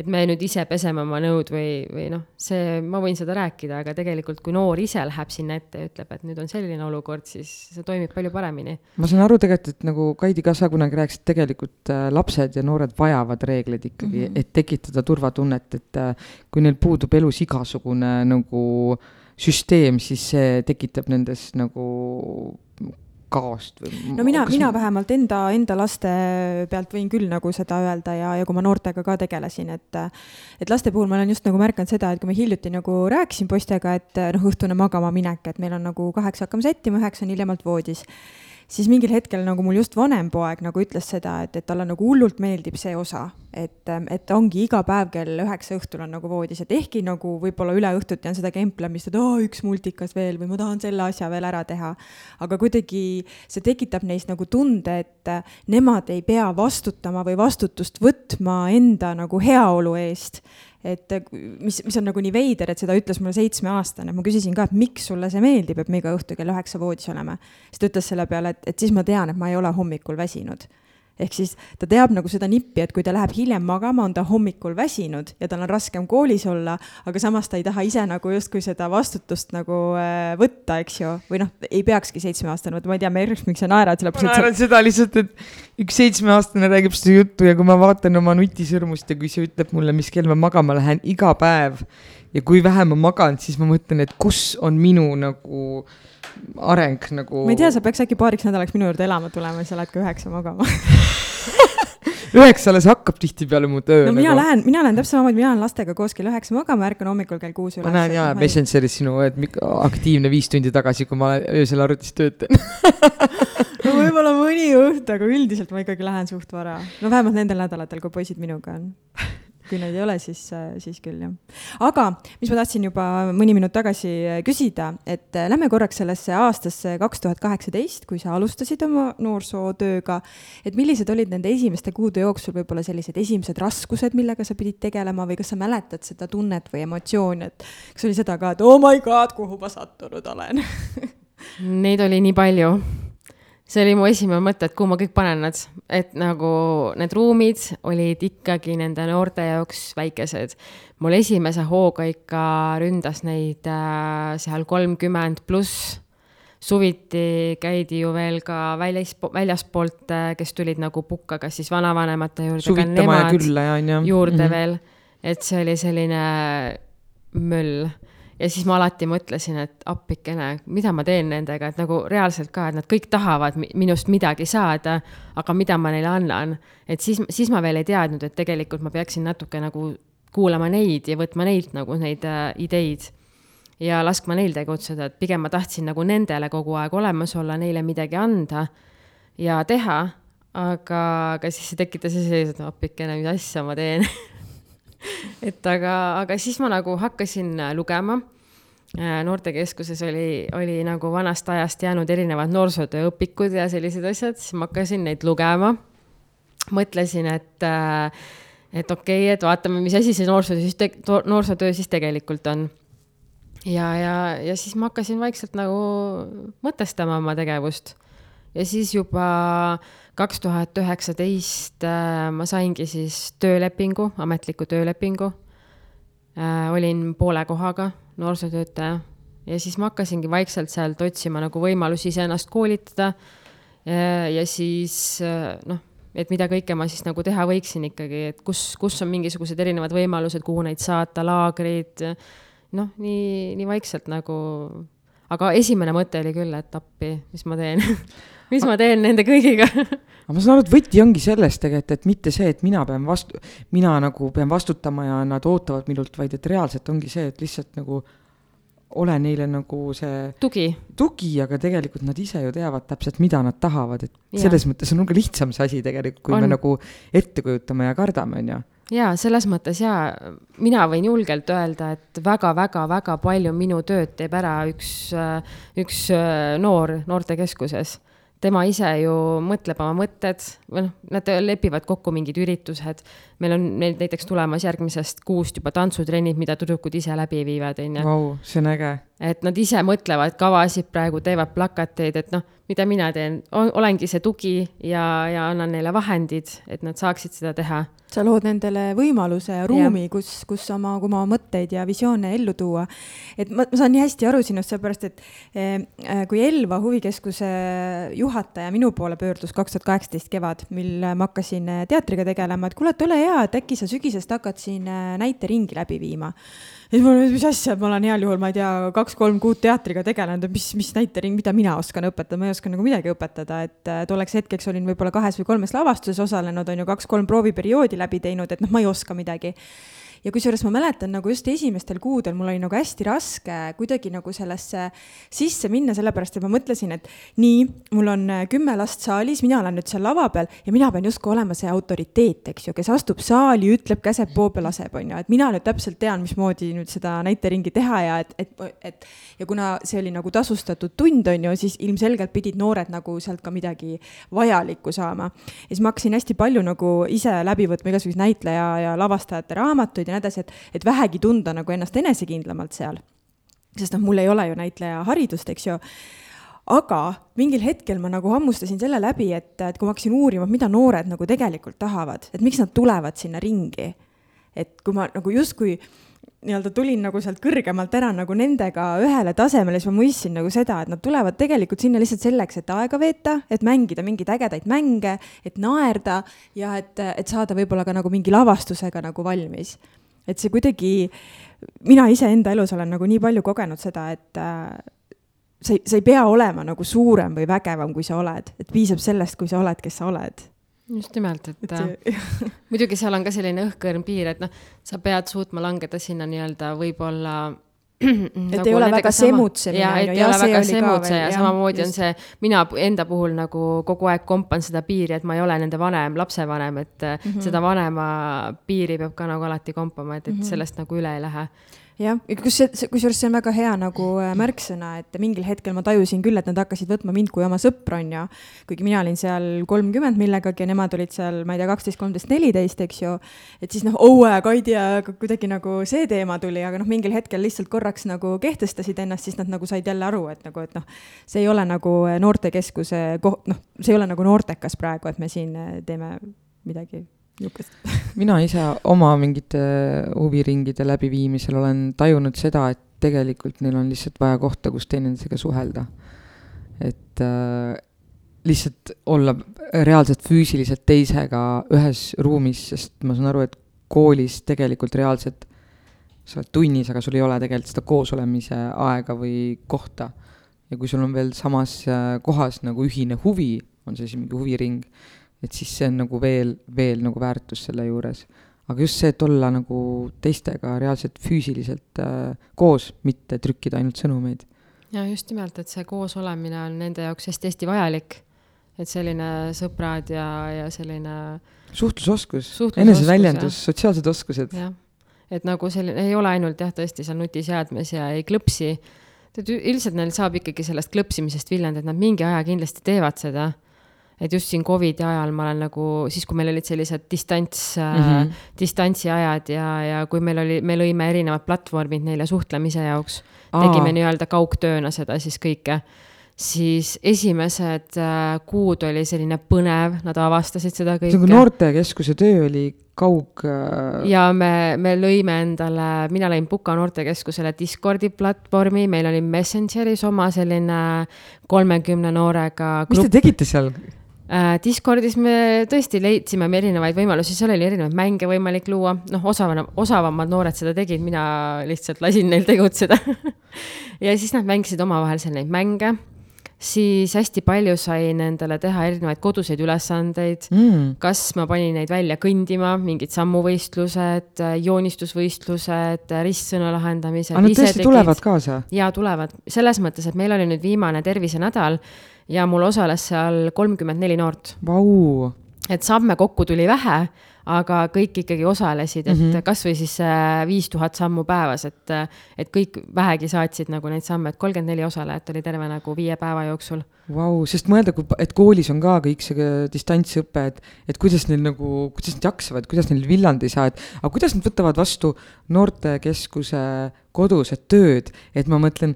et me nüüd ise peseme oma nõud või, või noh, see, ma võin seda rääkida, aga tegelikult, kui noor ise läheb sinna ette ja ütleb, et nüüd on selline olukord, siis see toimib palju paremini. ma saan aru tegelikult, et nagu Kaidi ka sa kunagi rääkisid, tegelikult äh, lapsed ja noored vajavad reegleid ikkagi mm, -hmm. et tekitada turvatunnet, et äh, kui neil puudub elus igasugune nagu süsteem, siis see tekitab nendes nagu kaost või? no mina, mina vähemalt enda, enda laste pealt võin küll nagu seda öelda ja, ja kui ma noortega ka tegelesin, et et laste puhul ma olen just nagu märganud seda, et kui ma hiljuti nagu rääkisin poistega, et noh, õhtune magama minek, et meil on nagu kaheksa hakkame sättima, üheksa on hiljemalt voodis siis mingil hetkel nagu mul just vanem poeg nagu ütles seda, et, et talle nagu hullult meeldib see osa, et, et ongi iga päev kell üheksa õhtul on nagu voodis, et ehkki nagu võib-olla üle õhtuti on seda kemplemist, et aa, üks multikas veel või ma tahan selle asja veel ära teha. aga kuidagi see tekitab neis nagu tunde, et nemad ei pea vastutama või vastutust võtma enda nagu heaolu eest et mis, mis on nagu nii veider, et seda ütles mulle seitsmeaastane, ma küsisin ka, et miks sulle see meeldib, et me iga õhtu kell üheksa voodis oleme. siis ta ütles selle peale, et, et siis ma tean, et ma ei ole hommikul väsinud ehk siis ta teab nagu seda nippi, et kui ta läheb hiljem magama, on ta hommikul väsinud ja tal on raskem koolis olla, aga samas ta ei taha ise nagu justkui seda vastutust nagu äh, võtta, eks ju, või noh, ei peakski seitsmeaastane võtta, ma ei tea, Merš, miks sa naerad, sellepärast et ma naeran sa... seda lihtsalt, et üks seitsmeaastane räägib seda juttu ja kui ma vaatan oma nutisõrmust ja kui see ütleb mulle, mis kell ma magama lähen iga päev ja kui vähe ma magan, siis ma mõtlen, et kus on minu nagu areng nagu. ma ei tea, sa peaks äkki paariks nädalaks minu juurde elama tulema, siis sa lähed ka üheksa magama (laughs) üheksa alles hakkab tihtipeale mu töö. no mina nagu. lähen, mina lähen täpselt samamoodi, mina lähen lastega koos kell üheksa magama, ärkan hommikul kell kuus üles. ma näen jaa Messengeris sinu, et aktiivne viis tundi tagasi, kui ma öösel arvutis töötan (laughs) no võib-olla mõni õht, aga üldiselt ma ikkagi lähen suht vara. no vähemalt nendel nädalatel, kui poisid minuga on kui neid ei ole, siis, siis küll jah. aga mis ma tahtsin juba mõni minut tagasi küsida, et äh, lähme korraks sellesse aastasse kaks tuhat kaheksateist, kui sa alustasid oma noorsootööga. et millised olid nende esimeste kuude jooksul võib-olla sellised esimesed raskused, millega sa pidid tegelema või kas sa mäletad seda tunnet või emotsiooni, et kas oli seda ka, et oh my god, kuhu ma sattunud olen (laughs) Neid oli nii palju see oli mu esimene mõte, et kuhu ma kõik panen nad, et nagu need ruumid olid ikkagi nende noorte jaoks väikesed. mul esimese hooga ikka ründas neid äh, seal kolmkümmend pluss. suviti käidi ju veel ka väljas, väljaspoolt, äh, kes tulid nagu pukka, kas siis vanavanemate juurde. suvitama ja külla ja on ju. juurde mm -hmm. veel, et see oli selline möll ja siis ma alati mõtlesin, et appikene, mida ma teen nendega, et nagu reaalselt ka, et nad kõik tahavad minust midagi saada, aga mida ma neile annan. et siis, siis ma veel ei teadnud, et tegelikult ma peaksin natuke nagu kuulama neid ja võtma neilt nagu neid äh, ideid ja laskma neil tegutseda, et pigem ma tahtsin nagu nendele kogu aeg olemas olla, neile midagi anda ja teha, aga, aga siis see tekitas sellise, et appikene, mis asja ma teen (laughs) (laughs) et aga, aga siis ma nagu hakkasin äh, lugema. Äh, noortekeskuses oli, oli nagu vanast ajast jäänud erinevad noorsootöö õpikud ja sellised asjad, siis ma hakkasin neid lugema. mõtlesin, et, äh, et okei okay,, et vaatame, mis asi see noorsootöö siis, noorsootöö siis tegelikult on ja, ja, ja siis ma hakkasin vaikselt nagu mõtestama oma tegevust. ja siis juba kaks tuhat üheksateist äh, ma saingi siis töölepingu, ametliku töölepingu. Äh, olin poole kohaga noorsootöötaja ja siis ma hakkasingi vaikselt sealt otsima nagu võimalusi iseennast koolitada. Äh, ja siis noh, et mida kõike ma siis nagu teha võiksin ikkagi, et kus, kus on mingisugused erinevad võimalused, kuhu neid saata, laagrid. noh, nii, nii vaikselt nagu, aga esimene mõte oli küll, et appi, mis ma teen (laughs) mis ma teen nende kõigiga (laughs) aga ma saan aru, et võti ongi selles tegelikult, et mitte see, et mina pean vastu, mina nagu pean vastutama ja nad ootavad minult, vaid et reaalselt ongi see, et lihtsalt nagu ole neile nagu see tugi. tugi, aga tegelikult nad ise ju teavad täpselt, mida nad tahavad, et ja. selles mõttes on nagu lihtsam see asi tegelikult, kui on. me nagu ette kujutame ja kardame, on ju jaa, selles mõttes jaa, mina võin julgelt öelda, et väga-väga-väga palju minu tööd teeb ära üks, üks noor noortekeskuses tema ise ju mõtleb oma mõtted või noh, nad lepivad kokku mingid üritused. meil on meil näiteks tulemas järgmisest kuust juba tantsutrennid, mida tüdrukud ise läbi viivad, on ju. Vau, see on äge. et nad ise mõtlevad kavasid praegu, teevad plakateid, et noh, mida mina teen, olengi see tugi ja, ja annan neile vahendid, et nad saaksid seda teha sa lood nendele võimaluse ja ruumi, kus, kus oma, oma mõtteid ja visioone ellu tuua. et ma, ma saan nii hästi aru sinust, sellepärast et eh, kui Elva huvikeskuse juhataja minu poole pöördus kaks tuhat kaheksateist kevad, mil ma hakkasin teatriga tegelema, et kuule, et ole hea, et äkki sa sügisest hakkad siin eh, näiteringi läbi viima ja siis ma olen, mis asja, ma olen heal juhul, ma ei tea, kaks-kolm kuud teatriga tegelenud, mis, mis näitering, mida mina oskan õpetada, ma ei oska nagu midagi õpetada, et tolleks hetkeks olin võib-olla kahes või kolmes lavastuses osalenud, on ju, kaks-kolm prooviperioodi läbi teinud, et noh, ma ei oska midagi ja kusjuures ma mäletan nagu just esimestel kuudel mul oli nagu hästi raske kuidagi nagu sellesse sisse minna, sellepärast et ma mõtlesin, et nii, mul on äh, kümme last saalis, mina olen nüüd seal lava peal ja mina pean justkui olema see autoriteet, eks ju, kes astub saali, ütleb, käseb, poob ja laseb, on ju, et mina nüüd täpselt tean, mismoodi nüüd seda näiteringi teha ja et, et, et ja kuna see oli nagu tasustatud tund, on ju, siis ilmselgelt pidid noored nagu sealt ka midagi vajalikku saama. ja siis ma hakkasin hästi palju nagu ise läbi võtma igasuguseid näitleja ja lavastajate raamatuid ja nii edasi, et, et vähegi tunda nagu ennast enesekindlamalt seal. sest noh, mul ei ole ju näitleja haridust, eks ju aga mingil hetkel ma nagu hammustasin selle läbi, et, et kui ma hakkasin uurima, mida noored nagu tegelikult tahavad, et miks nad tulevad sinna ringi. et kui ma nagu justkui nii-öelda tulin nagu sealt kõrgemalt ära nagu nendega ühele tasemele, siis ma mõistsin nagu seda, et nad tulevad tegelikult sinna lihtsalt selleks, et aega veeta, et mängida mingeid ägedaid mänge, et naerda ja et, et saada võib-olla ka nagu mingi lavastusega nagu valmis et see kuidagi, mina iseenda elus olen nagu nii palju kogenud seda, et äh, sa ei, sa ei pea olema nagu suurem või vägevam, kui sa oled, et piisab sellest, kui sa oled, kes sa oled just nimelt, et. Äh, muidugi seal on ka selline õhkõrn piir, et noh, sa pead suutma langeda sinna nii-öelda võib-olla et nagu ei ole väga semutsemine. ja, et ei ole väga semutse ja samamoodi on see, mina enda puhul nagu kogu aeg kompan seda piiri, et ma ei ole nende vanem, lapsevanem, et mm -hmm. seda vanema piiri peab ka nagu alati kompama, et, et mm -hmm. sellest nagu üle ei lähe jah, kus see, kusjuures see on väga hea nagu äh, märksõna, et mingil hetkel ma tajusin küll, et nad hakkasid võtma mind kui oma sõpra, on ju. kuigi mina olin seal kolmkümmend millegagi ja nemad olid seal, ma ei tea, kaksteist, kolmteist, neliteist, eks ju. et siis noh, õue, Kaidi ja kuidagi nagu see teema tuli, aga noh, mingil hetkel lihtsalt korraks nagu kehtestasid ennast, siis nad nagu said jälle aru, et nagu, et noh, see ei ole nagu noortekeskuse koht, noh, see ei ole nagu noortekas praegu, et me siin äh, teeme midagi niisugust (laughs) mina ise oma mingite huviringide läbiviimisel olen tajunud seda, et tegelikult neil on lihtsalt vaja kohta, kus teineteisega suhelda. et äh, lihtsalt olla reaalselt füüsiliselt teisega ühes ruumis, sest ma saan aru, et koolis tegelikult reaalselt sa oled tunnis, aga sul ei ole tegelikult seda koosolemise aega või kohta. ja kui sul on veel samas äh, kohas nagu ühine huvi, on see siis mingi huviring, et siis see on nagu veel, veel nagu väärtus selle juures. aga just see, et olla nagu teistega reaalselt füüsiliselt äh, koos, mitte trükkida ainult sõnumeid. ja just nimelt, et see koos olemine on nende jaoks hästi-hästi vajalik. et selline sõbrad ja, ja selline suhtlusoskus, eneseväljendus, sotsiaalsed oskused. et nagu selline, ei ole ainult jah, tõesti seal nutiseadmes ja ei klõpsi. et üldiselt neil saab ikkagi sellest klõpsimisest viljand, et nad mingi aja kindlasti teevad seda et just siin Covidi ajal ma olen nagu, siis kui meil olid sellised distants mm, -hmm. distantsiajad ja, ja kui meil oli, me lõime erinevad platvormid neile suhtlemise jaoks, tegime nii-öelda kaugtööna seda siis kõike siis esimesed äh, kuud oli selline põnev, nad avastasid seda kõike. see on noortekeskuse töö oli kaug äh.... ja me, me lõime endale, mina lõin Puka noortekeskusele Discordi platvormi, meil oli Messengeris oma selline kolmekümne noorega. mis te tegite seal? Äh, Discordis me tõesti leidsime erinevaid võimalusi, seal oli erinevaid mänge võimalik luua, noh, osavana, osavamad noored seda tegid, mina lihtsalt lasin neil tegutseda (laughs) ja siis nad mängisid omavahel seal neid mänge. siis hästi palju sain endale teha erinevaid koduseid ülesandeid mm.. kas ma panin neid välja kõndima, mingid sammuvõistlused, joonistusvõistlused, ristsõna lahendamised. aga nad tõesti tulevad kaasa? ja tulevad, selles mõttes, et meil oli nüüd viimane tervisenädal ja mul osales seal kolmkümmend neli noort, Vau, et samme kokku tuli vähe, aga kõik ikkagi osalesid, et mm. -hmm. kasvõi siis viis tuhat sammu päevas, et, et kõik vähegi saatsid nagu neid samme, et kolmkümmend neli osalejat oli terve nagu viie päeva jooksul. vau, sest mõelda, et koolis on ka kõik see distantsõpe, et, et kuidas neil nagu, kuidas nad jaksavad, kuidas neil villand ei saa, et aga kuidas nad võtavad vastu noortekeskuse kodused tööd, et ma mõtlen,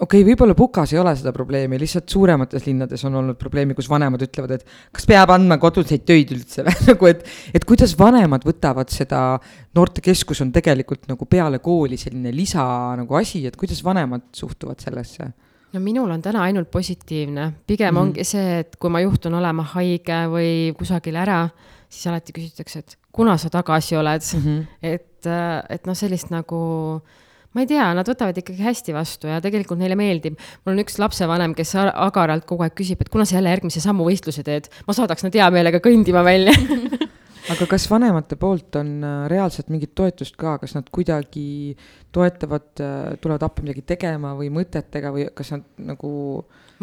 okei okay,, võib-olla Pukas ei ole seda probleemi, lihtsalt suuremates linnades on olnud probleemi, kus vanemad ütlevad, et kas peab andma koduseid töid üldse või (laughs) nagu, et, et kuidas vanemad võtavad seda, noortekeskus on tegelikult nagu peale kooli selline lisa nagu asi, et kuidas vanemad suhtuvad sellesse? no minul on täna ainult positiivne, pigem mm. -hmm. ongi see, et kui ma juhtun olema haige või kusagil ära, siis alati küsitakse, et kuna sa tagasi oled mm. -hmm. et, et noh, sellist nagu ma ei tea, nad võtavad ikkagi hästi vastu ja tegelikult neile meeldib. mul on üks lapsevanem, kes agaralt kogu aeg küsib, et kuna sa jälle järgmise sammuvõistluse teed, ma saadaks nad hea meelega kõndima välja. (laughs) aga kas vanemate poolt on äh, reaalselt mingit toetust ka, kas nad kuidagi toetavad, tulevad appi midagi tegema või mõtetega või kas nad nagu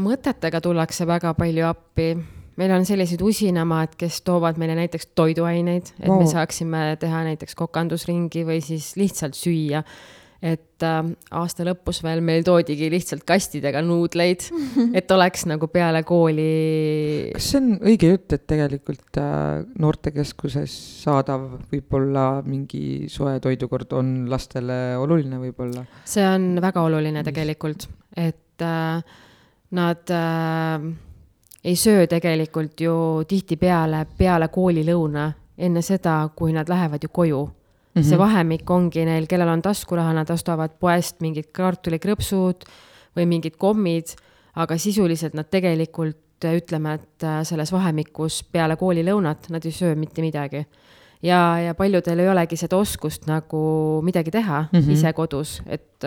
mõtetega tullakse väga palju appi. meil on sellised usinamad, kes toovad meile näiteks toiduaineid, et wow. Me saaksime teha näiteks kokandusringi või siis lihtsalt süüa. Et äh, aasta lõpus veel meil toodigi lihtsalt kastidega nuudleid, (laughs) et oleks nagu peale kooli. kas see on õige jutt, et tegelikult äh, noortekeskuses saadav võib-olla mingi soe toidukord on lastele oluline võib-olla? see on väga oluline tegelikult, et äh, nad äh, ei söö tegelikult ju tihtipeale peale koolilõuna, enne seda, kui nad lähevad ju koju mm. -hmm. see vahemik ongi neil, kellel on taskuraha, nad ostavad poest mingid kartulikrõpsud või mingid kommid, aga sisuliselt nad tegelikult äh, ütleme, et äh, selles vahemikus peale koolilõunat nad ei söö mitte midagi ja, ja paljudel ei olegi seda oskust nagu midagi teha mm Mhm. -hmm. ise kodus, et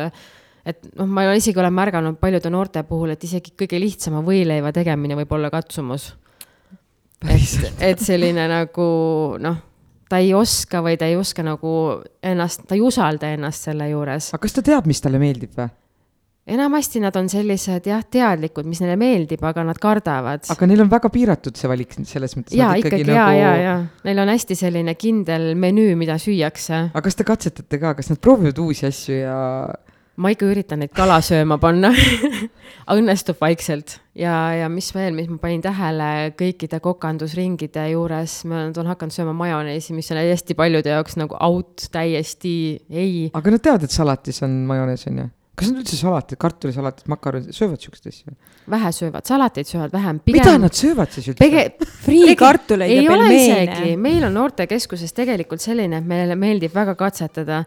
et noh, ma isegi olen märganud paljude noorte puhul, et isegi kõige lihtsama võileiva tegemine võib olla katsumus. et, et selline nagu noh, ta ei oska või ta ei oska nagu ennast, ta ei usalda ennast selle juures. aga kas ta teab, mis talle meeldib või? enamasti nad on sellised jah, teadlikud, mis neile meeldib, aga nad kardavad. aga neil on väga piiratud see valik selles mõttes. ja ikkagi ja, ja, ja neil on hästi selline kindel menüü, mida süüakse. aga kas te katsetate ka, kas nad proovivad uusi asju ja ma ikka üritan neid kala sööma panna (laughs) õnnestub vaikselt ja, ja mis veel, mis ma panin tähele kõikide kokandusringide juures, nad on hakanud sööma majoneesi, mis on hästi paljude jaoks nagu out, täiesti ei. aga nad teavad, et salatis on majonees on ju? kas nad üldse salatid, kartulisalatit, makaronid, söövad siukest asja? vähe söövad, salateid söövad vähem. mida nad söövad siis üldse? pege-, friikartuleid ei ja pelmeene. meil on noortekeskuses tegelikult selline, et meile meeldib väga katsetada.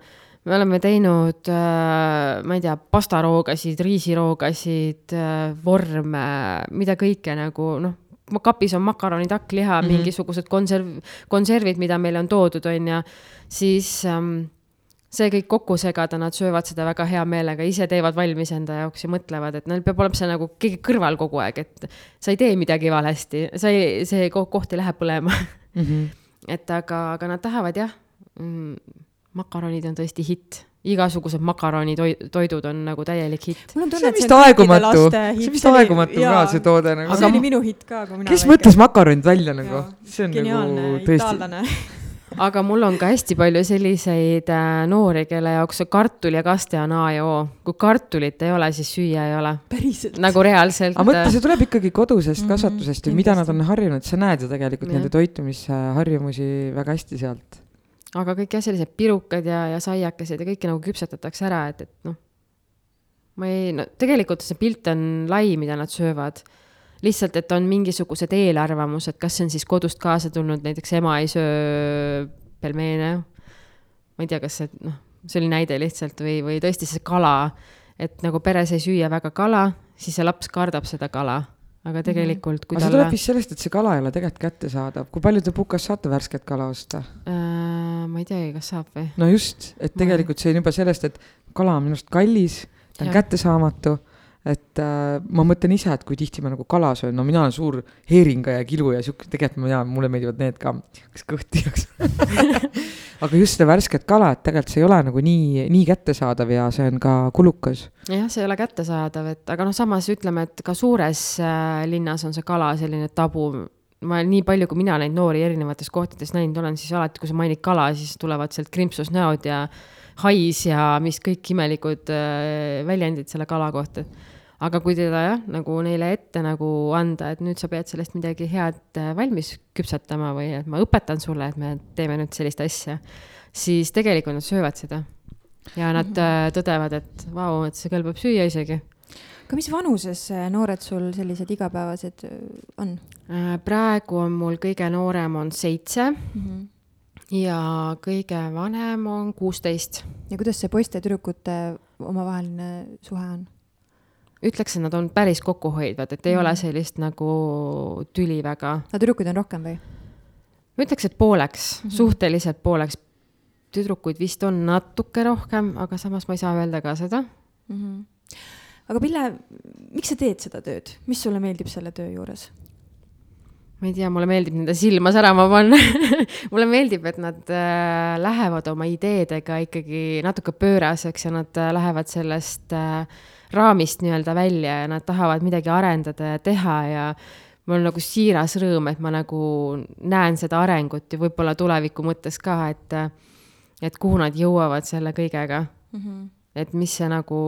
Me oleme teinud äh,, ma ei tea, pastaroogasid, riisiroogasid äh,, vorme, mida kõike nagu noh, kapis on makaronid, hakkliha mm. -hmm. mingisugused konserv, konservid, mida meile on toodud, on ju, siis ähm, see kõik kokku segada, nad söövad seda väga hea meelega, ise teevad valmis enda jaoks ja mõtlevad, et neil peab olema see nagu keegi kõrval kogu aeg, et sa ei tee midagi valesti, sa ei, see ko- koht ei lähe põlema. Mhm. (laughs) et aga, aga nad tahavad jah mm,, makaronid on tõesti hitt, igasugused makaronitoidud on nagu täielik hitt. mul on see tunne, on et vist see on kõikide aegumatu, see on vist aegumatu ka see toode nagu. see oli minu hitt ka, kui mina kes mõtles makaronid välja nagu see on geniaalne nagu tõesti, (laughs) aga mul on ka hästi palju selliseid äh, noori, kelle jaoks see kartul ja kaste on A ja O. kui kartulit ei ole, siis süüa ei ole. nagu reaalselt. aga mõtle, see tuleb ikkagi kodusest Mhm, kasvatusest ja mida nad on harjunud, sa näed ju tegelikult Jah. nende toitumisharjumusi väga hästi sealt. Aga kõik jah, sellised pirukad ja, ja saiakesed ja kõike nagu küpsetatakse ära, et, et noh. ma ei, no tegelikult see pilt on lai, mida nad söövad. lihtsalt, et on mingisugused eelarvamused, kas see on siis kodust kaasa tulnud, näiteks ema ei söö pelmeene. ma ei tea, kas see, noh, see oli näide lihtsalt või, või tõesti see kala, et nagu peres ei süüa väga kala, siis see laps kardab seda kala, aga tegelikult, kui aga see talle tuleb vist sellest, et see kala ei ole tegelikult kättesaadav, kui palju te pukas saate värsket kala osta? äh,, ma ei teagi, kas saab või? no just, et tegelikult see on juba sellest, et kala on minu arust kallis, ta on Jah. kättesaamatu. Et äh, ma mõtlen ise, et kui tihti ma nagu kala söön, no mina olen suur heeringa ja kilu ja sihuke, tegelikult tean, mulle meeldivad need ka, kas kõht tühjaks (laughs) aga just seda värsket kala, et tegelikult see ei ole nagu nii, nii kättesaadav ja see on ka kulukas. jah, see ei ole kättesaadav, et aga noh, samas ütleme, et ka suures äh, linnas on see kala selline tabu. ma nii palju, kui mina neid noori erinevates kohtades näinud olen, siis alati, kui sa mainid kala, siis tulevad sealt krimpsusnäod ja hais ja mis kõik imelikud äh, väljendid selle kala kohta aga kui teda jah, nagu neile ette nagu anda, et nüüd sa pead sellest midagi head äh, valmis küpsetama või et ma õpetan sulle, et me teeme nüüd sellist asja, siis tegelikult nad söövad seda. ja nad mm -hmm. tõdevad, et vau, et see kõlbab süüa isegi. aga mis vanuses äh, noored sul sellised igapäevased on? praegu on mul kõige noorem on seitse mm. -hmm ja kõige vanem on kuusteist. ja kuidas see poiste-tüdrukute omavaheline suhe on? Ütleks, et nad on päris kokkuhoidvad, et ei mm. ole sellist nagu tüli väga. aga tüdrukuid on rohkem või? ma ütleks, et pooleks mm, -hmm. suhteliselt pooleks. tüdrukuid vist on natuke rohkem, aga samas ma ei saa öelda ka seda mm. -hmm. aga Pille, miks sa teed seda tööd, mis sulle meeldib selle töö juures? ma ei tea, mulle meeldib nende silma särama panna (laughs) mulle meeldib, et nad äh, lähevad oma ideedega ikkagi natuke pööraseks ja nad äh, lähevad sellest äh, raamist nii-öelda välja ja nad tahavad midagi arendada ja teha ja mul on nagu siiras rõõm, et ma nagu näen seda arengut ja võib-olla tuleviku mõttes ka, et, et kuhu nad jõuavad selle kõigega mm. -hmm. et mis see nagu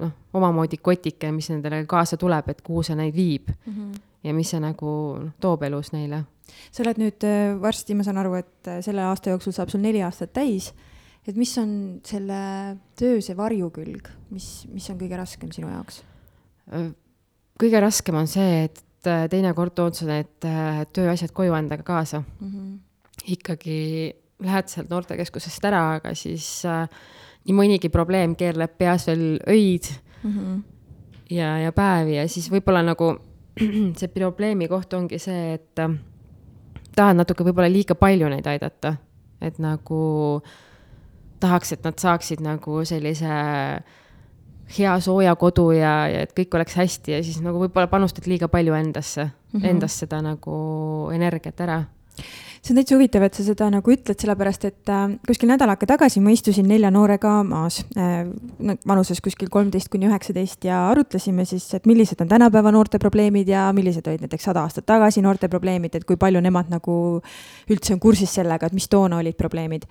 noh, omamoodi kotike, mis nendele kaasa tuleb, et kuhu see neid viib mm. -hmm. ja mis see nagu noh, toob elus neile. sa oled nüüd äh, varsti, ma saan aru, et äh, selle aasta jooksul saab sul neli aastat täis et mis on selle töö see varjukülg, mis, mis on kõige raskem sinu jaoks? kõige raskem on see, et äh, teinekord tood sa need äh, tööasjad koju endaga kaasa mm. -hmm. ikkagi lähed sealt noortekeskusest ära, aga siis äh, nii mõnigi probleem keerleb peas veel öid mm -hmm. ja, ja päevi ja siis võib-olla nagu (clears throat) see probleemi koht ongi see, et äh, tahad natuke võib-olla liiga palju neid aidata, et nagu äh, tahaks, et nad saaksid nagu sellise hea sooja kodu ja, ja et kõik oleks hästi ja siis nagu võib-olla panustad liiga palju endasse mm, -hmm. endast seda nagu energiat ära see on täitsa huvitav, et sa seda nagu ütled, sellepärast et äh, kuskil nädal aega tagasi ma istusin nelja noorega maas äh,, vanuses kuskil kolmteist kuni üheksateist ja arutlesime siis, et millised on tänapäeva noorte probleemid ja millised olid näiteks sada aastat tagasi noorte probleemid, et kui palju nemad nagu üldse on kursis sellega, et mis toona olid probleemid.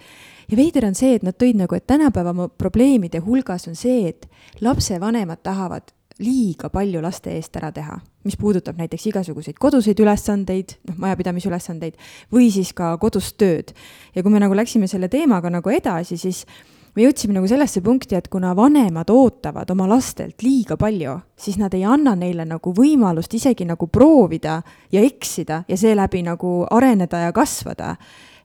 ja veider on see, et nad tõid nagu, et tänapäeva probleemide hulgas on see, et lapsevanemad tahavad liiga palju laste eest ära teha, mis puudutab näiteks igasuguseid koduseid ülesandeid, noh, majapidamisülesandeid või siis ka kodust tööd. ja kui me nagu läksime selle teemaga nagu edasi, siis me jõudsime nagu sellesse punkti, et kuna vanemad ootavad oma lastelt liiga palju, siis nad ei anna neile nagu võimalust isegi nagu proovida ja eksida ja seeläbi nagu areneda ja kasvada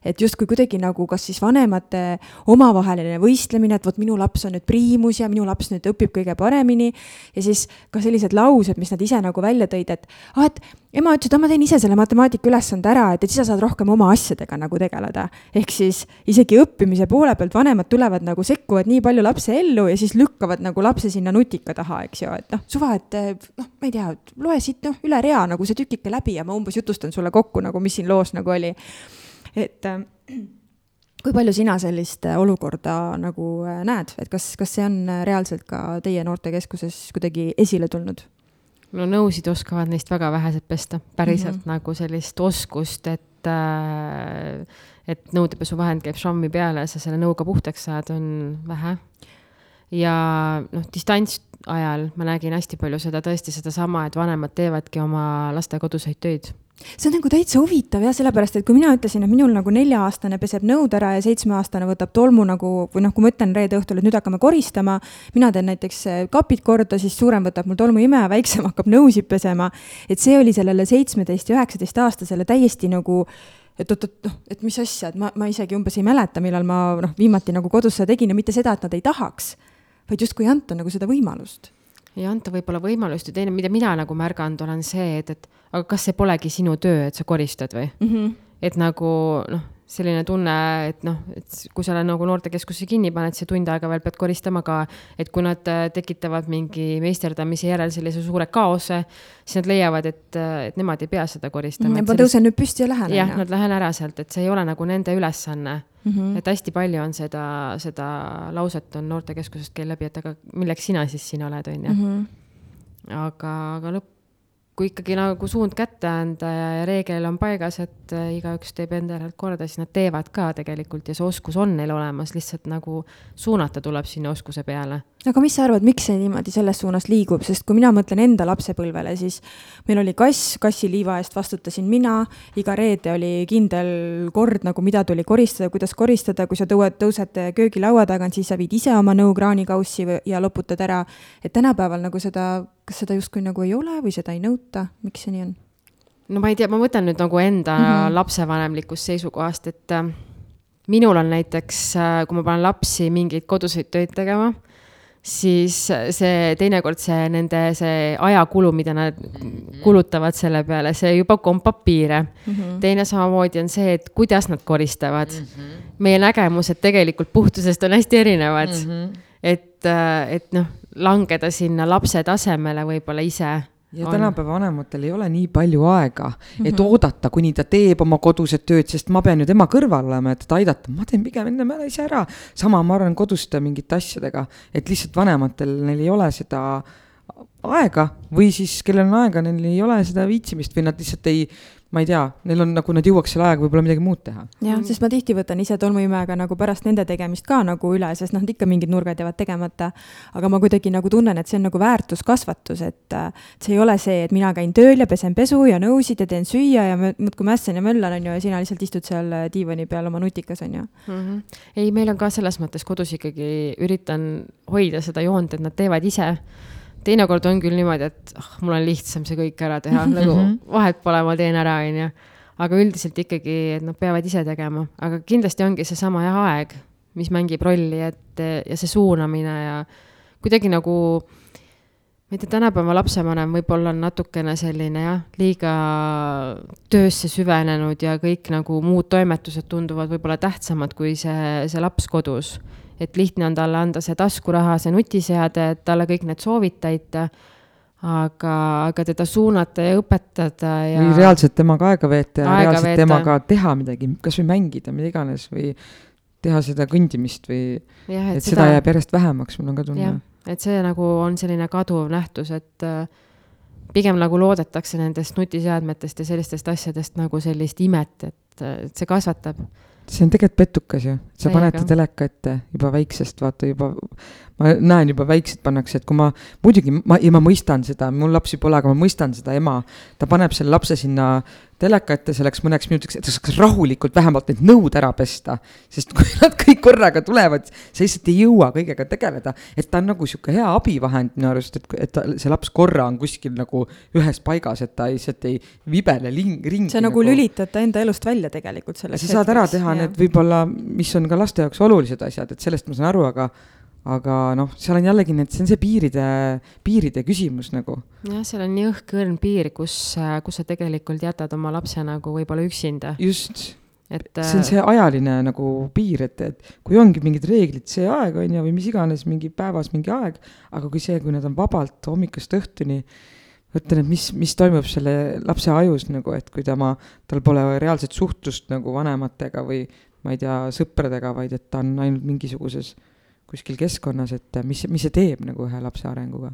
et justkui kuidagi nagu kas siis vanemate omavaheline võistlemine, et vot minu laps on nüüd priimus ja minu laps nüüd õpib kõige paremini. ja siis ka sellised laused, mis nad ise nagu välja tõid, et ah, et ema ütles, et ah, ma teen ise selle matemaatika ülesande ära, et, et siis sa saad rohkem oma asjadega nagu tegeleda. ehk siis isegi õppimise poole pealt vanemad tulevad nagu sekkuvad nii palju lapse ellu ja siis lükkavad nagu lapse sinna nutika taha, eks ju, et noh, suva, et noh, ma ei tea, loe siit noh, üle rea nagu see tükike läbi ja ma umbes jutustan sulle kokku nagu, mis siin loos nagu oli et äh, kui palju sina sellist äh, olukorda nagu äh, näed, et kas, kas see on reaalselt ka teie noortekeskuses kuidagi esile tulnud? no nõusid oskavad neist väga vähesed pesta, päriselt mm -hmm. nagu sellist oskust, et äh, et nõudepesuvahend käib šammi peale ja sa selle nõuga puhtaks saad, on vähe. ja noh, distantsajal ma nägin hästi palju seda tõesti sedasama, et vanemad teevadki oma laste koduseid töid see on nagu täitsa huvitav jah, sellepärast et kui mina ütlesin, et minul nagu nelja-aastane peseb nõud ära ja seitsmeaastane võtab tolmu nagu või noh, kui ma ütlen reede õhtul, et nüüd hakkame koristama, mina teen näiteks eh, kapid korda, siis suurem võtab mul tolmuimeja, väiksem hakkab nõusid pesema. et see oli sellele seitsmeteist ja üheksateist aastasele täiesti nagu et oot-oot, noh, et mis asja, et ma, ma isegi umbes ei mäleta, millal ma noh, viimati nagu kodus seda tegin ja mitte seda, et nad ei tahaks, vaid justkui ei anta nagu seda võimalust ei anta võib-olla võimalust ja teine, mida mina nagu märganud olen see, et, et aga kas see polegi sinu töö, et sa koristad või mm? -hmm. et nagu noh, selline tunne, et noh, et kui sa nagu noortekeskusse kinni paned, siis tund aega veel pead koristama ka, et kui nad äh, tekitavad mingi meisterdamise järel sellise suure kaose, siis nad leiavad, et, äh, et nemad ei pea seda koristama. Mm, ma tõusen nüüd püsti ja lähen. jah, nad lähen ära sealt, et see ei ole nagu nende ülesanne mm. -hmm. et hästi palju on seda, seda lauset on noortekeskusest käi läbi, et aga milleks sina siis siin oled, on ju. Mhm. aga, aga lõpp kui ikkagi nagu suund kätte anda ja, ja reegel on paigas, et äh, igaüks teeb enda järelt korda, siis nad teevad ka tegelikult ja see oskus on neil olemas, lihtsalt nagu suunata tuleb sinna oskuse peale. Aga mis sa arvad, miks see niimoodi selles suunas liigub, sest kui mina mõtlen enda lapsepõlvele, siis meil oli kass, kassiliiva eest vastutasin mina, iga reede oli kindel kord nagu, mida tuli koristada, kuidas koristada, kui sa tõued, tõused köögilaua tagant, siis sa viid ise oma nõukraanikaussi ja loputad ära. et tänapäeval nagu seda kas seda justkui nagu ei ole või seda ei nõuta, miks see nii on? no ma ei tea, ma mõtlen nüüd nagu enda mm -hmm. lapsevanemlikust seisukohast, et äh, minul on näiteks äh,, kui ma panen lapsi mingeid koduseid töid tegema, siis see teinekord see nende see ajakulu, mida nad kulutavad selle peale, see juba kompab piire mm. -hmm. teine samamoodi on see, et kuidas nad koristavad mm. -hmm. meie nägemused tegelikult puhtusest on hästi erinevad mm. -hmm. et, äh, et noh, langeda sinna lapse tasemele võib-olla ise ja tänapäeva vanematel ei ole nii palju aega, et mm -hmm. oodata, kuni ta teeb oma kodused tööd, sest ma pean ju tema kõrval olema, et teda aidata, ma teen pigem enne ära ise ära. sama, ma arvan, koduste mingite asjadega, et lihtsalt vanematel, neil ei ole seda aega või siis kellel on aega, neil ei ole seda viitsimist või nad lihtsalt ei ma ei tea, neil on nagu, nad jõuaks selle ajaga võib-olla midagi muud teha. jah, sest ma tihti võtan ise tolmuimega nagu pärast nende tegemist ka nagu üle, sest noh, ikka mingid nurgad jäävad tegemata. aga ma kuidagi nagu tunnen, et see on nagu väärtuskasvatus, et see ei ole see, et mina käin tööl ja pesen pesu ja nõusid ja teen süüa ja muudkui mässan ja möllan, on ju, ja sina lihtsalt istud seal diivani peal oma nutikas, on ju mm. -hmm. ei, meil on ka selles mõttes kodus ikkagi üritan hoida seda joont, et nad teevad ise teinekord on küll niimoodi, et ah, mul on lihtsam see kõik ära teha nagu mm -hmm. vahet pole, ma teen ära, onju. aga üldiselt ikkagi, et nad peavad ise tegema, aga kindlasti ongi seesama jah, aeg, mis mängib rolli, et ja see suunamine ja kuidagi nagu ma ei tea, tänapäeva lapsevanem võib-olla on natukene selline jah, liiga töösse süvenenud ja kõik nagu muud toimetused tunduvad võib-olla tähtsamad kui see, see laps kodus et lihtne on talle anda see taskuraha, see nutiseade, et talle kõik need soovid täita aga, aga teda suunata ja õpetada ja. või reaalselt temaga aega veeta ja aega reaalselt veeta. temaga teha midagi, kasvõi mängida, mida iganes või teha seda kõndimist või, et, et seda, seda jääb järjest vähemaks, mul on ka tunne. et see nagu on selline kaduv nähtus, et äh, pigem nagu loodetakse nendest nutiseadmetest ja sellistest asjadest nagu sellist imet, et, et see kasvatab see on tegelikult petukas ju, sa paned ta teleka ette juba väiksest, vaata juba, ma näen juba väiksed pannakse, et kui ma, muidugi ma, ja ma mõistan seda, mul lapsi pole, aga ma mõistan seda ema, ta paneb selle lapse sinna teleka ette selleks mõneks minutiks, et ta saaks rahulikult vähemalt need nõud ära pesta. sest kui nad kõik korraga tulevad, sa lihtsalt ei jõua kõigega tegeleda. et ta on nagu sihuke hea abivahend minu arust, et, et ta, see laps korra on kuskil nagu ühes paigas, et ta lihtsalt ei vibele ling, ringi. sa nagu, nagu lülitad ta enda elust välja tegelikult selleks. sa saad ära teha ja. need võib-olla, mis on ka laste jaoks olulised asjad, et sellest ma saan aru, aga aga noh, seal on jällegi need, see on see piiride, piiride küsimus nagu. jah, seal on nii õhk-õrn piir, kus, kus sa tegelikult jätad oma lapse nagu võib-olla üksinda. just et see on äh, see ajaline nagu piir, et, et kui ongi mingid reeglid, see aeg on ju, või mis iganes, mingi päevas mingi aeg, aga kui see, kui nad on vabalt hommikust õhtuni, mõtlen, et mis, mis toimub selle lapse ajus nagu, et kui tema, tal pole reaalset suhtlust nagu vanematega või ma ei tea, sõpradega, vaid et ta on ainult mingisuguses kuskil keskkonnas, et mis, mis see teeb nagu ühe lapse arenguga?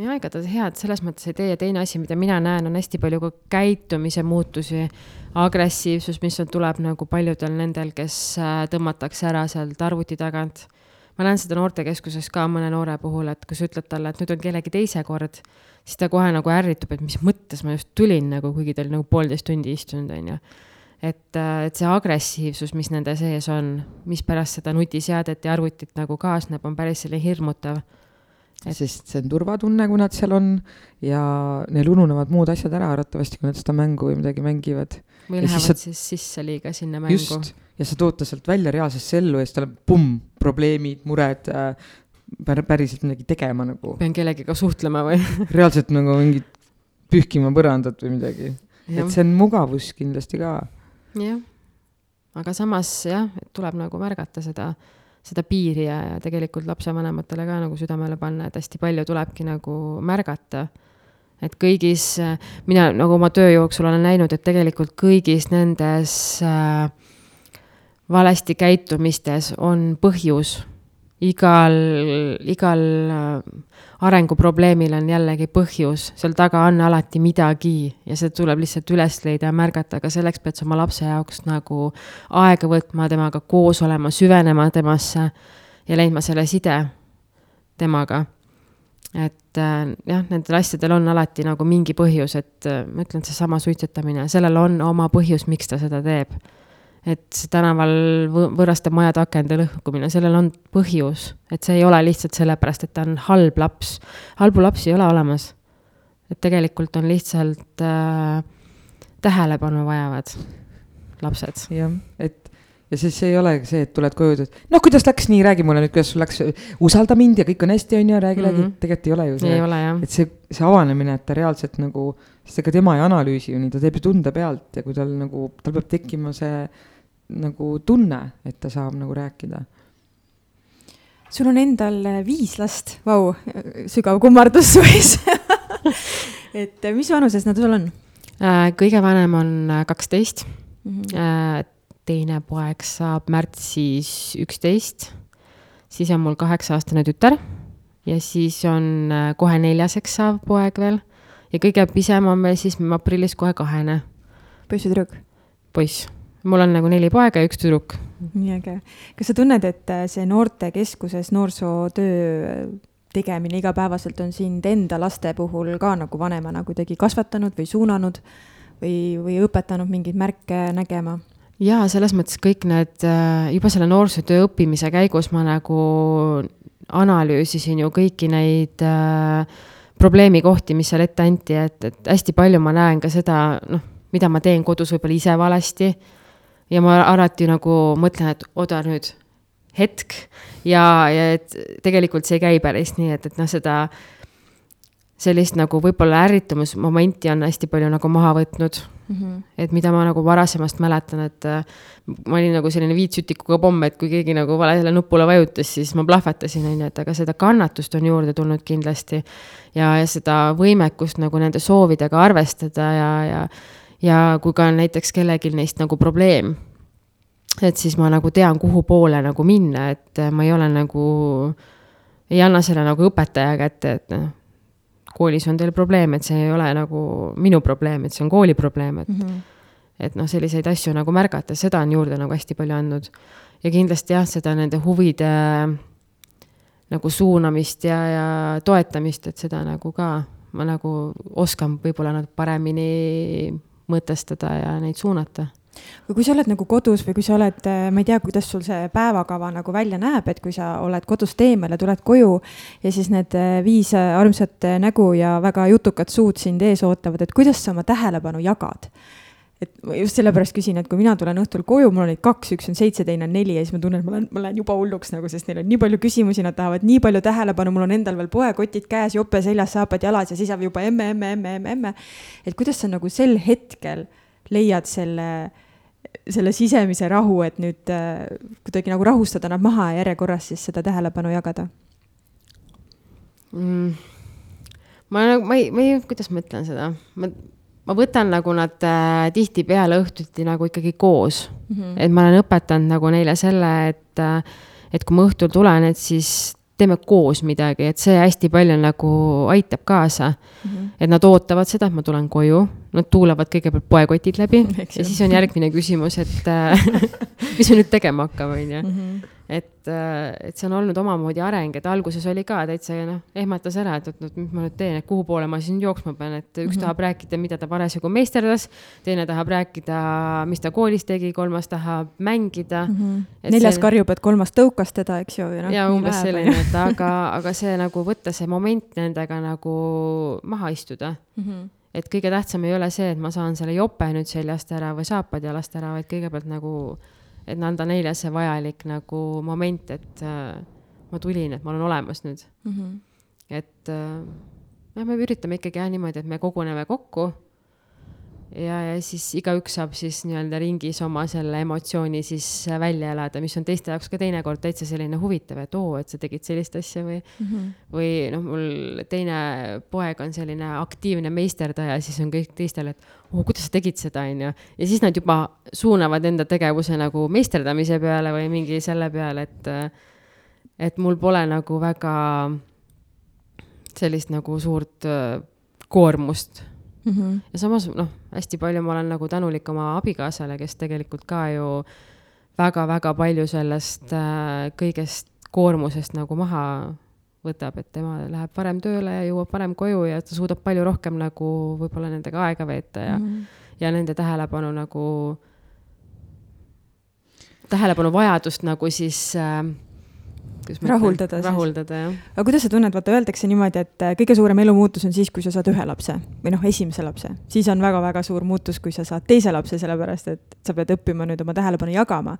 jaa, ega ta head selles mõttes ei tee ja teine asi, mida mina näen, on hästi palju ka käitumise muutusi, agressiivsus, mis on, tuleb nagu paljudel nendel, kes äh, tõmmatakse ära sealt arvuti tagant. ma näen seda noortekeskuses ka mõne noore puhul, et kui sa ütled talle, et nüüd on kellegi teise kord, siis ta kohe nagu ärritub, et mis mõttes ma just tulin nagu, kuigi ta oli nagu poolteist tundi istunud, on ju et, äh, et see agressiivsus, mis nende sees on, mis pärast seda nutiseadet ja arvutit nagu kaasneb, on päris selline hirmutav et.... sest see on turvatunne, kui nad seal on ja neil ununevad muud asjad ära arvatavasti, kui nad seda mängu või midagi mängivad. või ja lähevad siis, sa... siis sisse liiga sinna mängu. just, ja sa tood ta sealt välja reaalsesse ellu ja siis tal on pumm, probleemid, mured äh,, päriselt midagi tegema nagu. pean kellegiga suhtlema või (laughs) reaalselt nagu mingit pühkima põrandat või midagi. et see on mugavus kindlasti ka jah. aga samas jah, et tuleb nagu märgata seda, seda piiri ja, ja tegelikult lapsevanematele ka nagu südamele panna, et hästi palju tulebki nagu märgata. et kõigis, mina nagu oma töö jooksul olen näinud, et tegelikult kõigis nendes äh, valesti käitumistes on põhjus igal, igal äh, arenguprobleemil on jällegi põhjus, seal taga on alati midagi ja see tuleb lihtsalt üles leida ja märgata, aga selleks pead sa oma lapse jaoks nagu aega võtma, temaga koos olema, süvenema temasse ja leidma selle side temaga. et äh, jah, nendel asjadel on alati nagu mingi põhjus, et äh, ma ütlen, seesama suitsetamine, sellel on oma põhjus, miks ta seda teeb et see tänaval võõraste majade akende lõhkumine, sellel on põhjus, et see ei ole lihtsalt sellepärast, et ta on halb laps. halbu lapsi ei ole olemas. et tegelikult on lihtsalt äh, tähelepanu vajavad lapsed. jah, et ja siis ei ole see, et tuled koju, ütled, noh, kuidas läks, nii, räägi mulle nüüd, kuidas sul läks, usalda mind ja kõik on hästi, on ju, räägi mm, -hmm. räägi, tegelikult ei ole ju see. ei ole jah. et see, see avanemine, et ta reaalselt nagu, sest ega tema ei analüüsi ju nii, ta teeb ju tunde pealt ja kui tal nagu, tal peab tekkima see nagu tunne, et ta saab nagu rääkida. sul on endal viis last, vau, sügav kummardus (laughs) su ees et mis vanuses nad sul on? Äh, kõige vanem on äh, kaksteist mm. -hmm. teine poeg saab märtsis üksteist, siis on mul kaheksa-aastane tütar ja siis on kohe neljaseks saav poeg veel ja kõige pisem on meil siis aprillis kohe kahene. poiss või tüdruk? poiss mul on nagu neli poega ja üks tüdruk. nii äge. kas sa tunned, et äh, see noortekeskuses noorsootöö tegemine igapäevaselt on sind enda laste puhul ka nagu vanemana kuidagi kasvatanud või suunanud või, või õpetanud mingeid märke nägema? jaa, selles mõttes kõik need, äh, juba selle noorsootöö õppimise käigus ma nagu analüüsisin ju kõiki neid äh, probleemikohti, mis seal ette anti, et, et hästi palju ma näen ka seda, noh, mida ma teen kodus võib-olla ise valesti ja ma alati nagu mõtlen, et oota nüüd, hetk ja, ja et tegelikult see ei käi päris nii, et, et noh, seda sellist nagu võib-olla ärritumusmomenti on hästi palju nagu maha võtnud mm. -hmm. et mida ma nagu varasemast mäletan, et äh, ma olin nagu selline viitsütikuga pomm, et kui keegi nagu valele nupule vajutas, siis ma plahvatasin, on ju, et aga seda kannatust on juurde tulnud kindlasti. ja, ja seda võimekust nagu nende soovidega arvestada ja, ja ja kui ka näiteks kellelgi neist nagu probleem, et siis ma nagu tean, kuhu poole nagu minna, et ma ei ole nagu, ei anna selle nagu õpetaja kätte, et noh, koolis on teil probleem, et see ei ole nagu minu probleem, et see on kooli probleem, et mm -hmm. et noh, selliseid asju nagu märgata, seda on juurde nagu hästi palju andnud. ja kindlasti jah, seda nende huvide nagu suunamist ja, ja toetamist, et seda nagu ka ma nagu oskan võib-olla nad paremini mõtestada ja neid suunata või kui sa oled nagu kodus või kui sa oled, äh, ma ei tea, kuidas sul see päevakava nagu välja näeb, et kui sa oled kodust eemal ja tuled koju ja siis need äh, viis äh, armsat nägu ja väga jutukat suud sind ees ootavad, et kuidas sa oma tähelepanu jagad? Et ma just sellepärast küsin, et kui mina tulen õhtul koju, mul on neid kaks, üks on seitse, teine on neli ja siis ma tunnen, et ma lähen, ma lähen juba hulluks nagu, sest neil on nii palju küsimusi, nad tahavad nii palju tähelepanu, mul on endal veel poekotid käes, jope seljas, saapad jalas ja siis saab juba emme, emme, emme, emme, emme. et kuidas sa nagu sel hetkel leiad selle, selle sisemise rahu, et nüüd äh, kuidagi nagu rahustada nad maha ja järjekorras siis seda tähelepanu jagada mm.? ma nagu, ma ei, ma ei, kuidas ma ütlen seda, ma ma võtan nagu nad äh, tihtipeale õhtuti nagu ikkagi koos mm. -hmm. et ma olen õpetanud nagu neile selle, et, äh, et kui ma õhtul tulen, et siis teeme koos midagi, et see hästi palju nagu aitab kaasa mm. -hmm. et nad ootavad seda, et ma tulen koju, nad tuulevad kõigepealt poekotid läbi (laughs) ja siis on järgmine küsimus, et äh, (laughs) mis me nüüd tegema hakkame, on ju mhm et, äh, et see on olnud omamoodi areng, et alguses oli ka täitsa noh, ehmatas ära, et, et mis ma nüüd teen, et kuhu poole ma siis nüüd jooksma pean, et üks mm -hmm. tahab rääkida, mida ta parasjagu meisterdas, teine tahab rääkida, mis ta koolis tegi, kolmas tahab mängida mm. -hmm. neljas see... karjub, et kolmas tõukas teda, eks ju. No, ja umbes selline, et aga, aga see nagu võtta see moment nendega nagu maha istuda mm. -hmm et kõige tähtsam ei ole see, et ma saan selle jope nüüd seljast ära või saapad jalast ära, vaid kõigepealt nagu et anda neile see vajalik nagu moment, et äh, ma tulin, et ma olen olemas nüüd mm. -hmm. et äh, me üritame ikkagi jah niimoodi, et me koguneme kokku ja, ja siis igaüks saab siis nii-öelda ringis oma selle emotsiooni siis välja elada, mis on teiste jaoks ka teinekord täitsa selline huvitav, et oo, et sa tegid sellist asja või mm, -hmm. või noh, mul teine poeg on selline aktiivne meisterdaja, siis on kõik teistel, et oo, kuidas sa tegid seda, onju. ja siis nad juba suunavad enda tegevuse nagu meisterdamise peale või mingi selle peale, et, et mul pole nagu väga sellist nagu suurt koormust mm. -hmm. ja samas noh, hästi palju ma olen nagu tänulik oma abikaasale, kes tegelikult ka ju väga-väga palju sellest äh, kõigest koormusest nagu maha võtab, et tema läheb varem tööle ja jõuab varem koju ja ta suudab palju rohkem nagu võib-olla nendega aega veeta ja mm, -hmm. ja nende tähelepanu nagu, tähelepanu vajadust nagu siis äh, rahuldada. rahuldada, jah. aga kuidas sa tunned, vaata öeldakse niimoodi, et äh, kõige suurem elumuutus on siis, kui sa saad ühe lapse või noh, esimese lapse, siis on väga-väga suur muutus, kui sa saad teise lapse, sellepärast et sa pead õppima nüüd oma tähelepanu jagama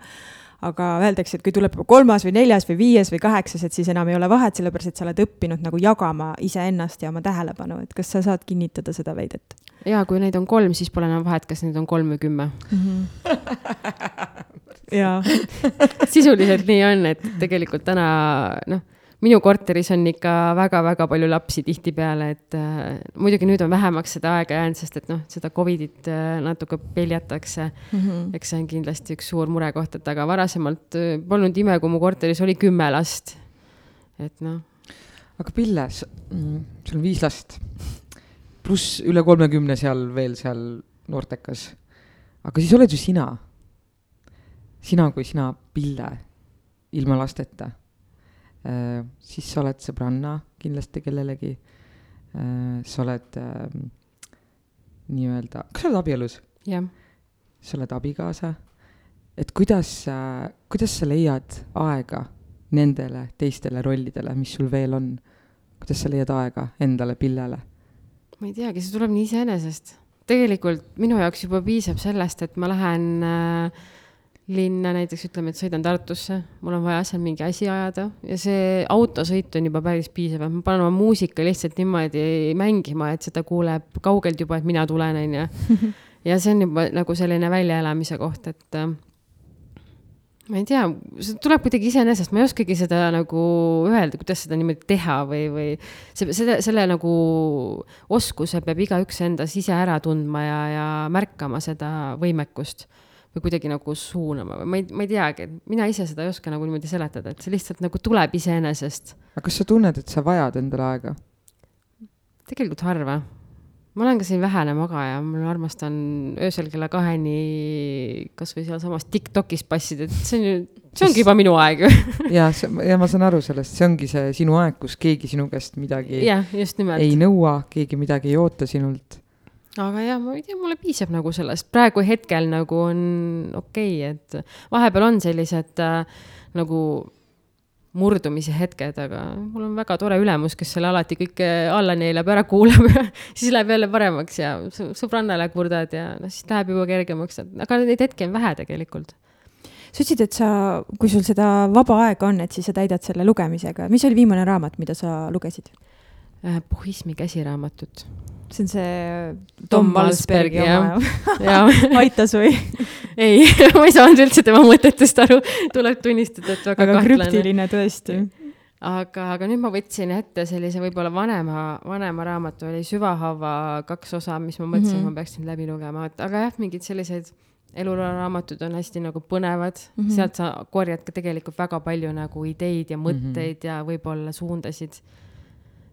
aga öeldakse, et kui tuleb kolmas või neljas või viies või kaheksas, et siis enam ei ole vahet, sellepärast et sa oled õppinud nagu jagama iseennast ja oma tähelepanu, et kas sa saad kinnitada seda väidet? ja kui neid on kolm, siis pole enam vahet, kas neid on kolm või kümme mm. -hmm. (laughs) jaa sisuliselt nii on, et tegelikult täna noh, minu korteris on ikka väga-väga palju lapsi tihtipeale, et äh, muidugi nüüd on vähemaks seda aega jäänud, sest et noh, seda Covidit äh, natuke peljatakse mm. -hmm. eks see on kindlasti üks suur murekoht, et aga varasemalt äh, polnud ime, kui mu korteris oli kümme last. et noh. aga Pille, mm, sul on viis last, pluss üle kolmekümne seal veel seal noortekas. aga siis oled ju sina sina kui sina, Pille, ilma lasteta, äh, siis sa oled sõbranna kindlasti kellelegi, äh, sa oled ähm, nii-öelda, kas sa oled abielus? jah. sa oled abikaasa, et kuidas, kuidas sa leiad aega nendele teistele rollidele, mis sul veel on? kuidas sa leiad aega endale, Pillele? ma ei teagi, see tuleb nii iseenesest. tegelikult minu jaoks juba piisab sellest, et ma lähen äh, linna näiteks ütleme, et sõidan Tartusse, mul on vaja seal mingi asi ajada ja see autosõit on juba päris piisav, et ma panen oma muusika lihtsalt niimoodi mängima, et seda kuuleb kaugelt juba, et mina tulen, onju. (laughs) ja see on juba nagu selline väljaelamise koht, et äh, ma ei tea, see tuleb kuidagi iseenesest, ma ei oskagi seda nagu öelda, kuidas seda niimoodi teha või, või see, selle, selle nagu oskuse peab igaüks endas ise ära tundma ja, ja märkama seda võimekust või kuidagi nagu suunama või ma ei, ma ei teagi, et mina ise seda ei oska nagu niimoodi seletada, et see lihtsalt nagu tuleb iseenesest. aga kas sa tunned, et sa vajad endale aega? tegelikult harva. ma olen ka selline vähene magaja, ma armastan öösel kella kaheni kasvõi sealsamas Tiktokis passida, et see on ju, see ongi juba minu aeg ju ja, ja ma saan aru sellest, see ongi see sinu aeg, kus keegi sinu käest midagi ja, ei nõua, keegi midagi ei oota sinult aga jah, ma ei tea, mulle piisab nagu sellest, praegu hetkel nagu on okei okay,, et vahepeal on sellised äh, nagu murdumise hetked, aga mul on väga tore ülemus, kes selle alati kõike alla neelab, ära kuulab ja (laughs) siis läheb jälle paremaks ja sõbrannale kurdad ja noh, siis läheb juba kergemaks, aga neid hetki on vähe tegelikult sa ütlesid, et sa, kui sul seda vaba aega on, et siis sa täidad selle lugemisega. mis oli viimane raamat, mida sa lugesid? Äh, puhismi käsiraamatut see on see Tom Valsbergi oma (laughs) aitas või? ei (laughs) ma ei saanud üldse tema mõtetest aru, tuleb tunnistada, et väga aga kahtlane. krüptiline tõesti. aga, aga nüüd ma võtsin ette sellise võib-olla vanema, vanema raamatu, oli Süvahaava kaks osa, mis ma mõtlesin mm, -hmm. ma peaksin läbi lugema, et aga jah, mingid sellised eluraamatud on hästi nagu põnevad mm, -hmm. sealt sa korjad ka tegelikult väga palju nagu ideid ja mõtteid mm -hmm. ja võib-olla suundasid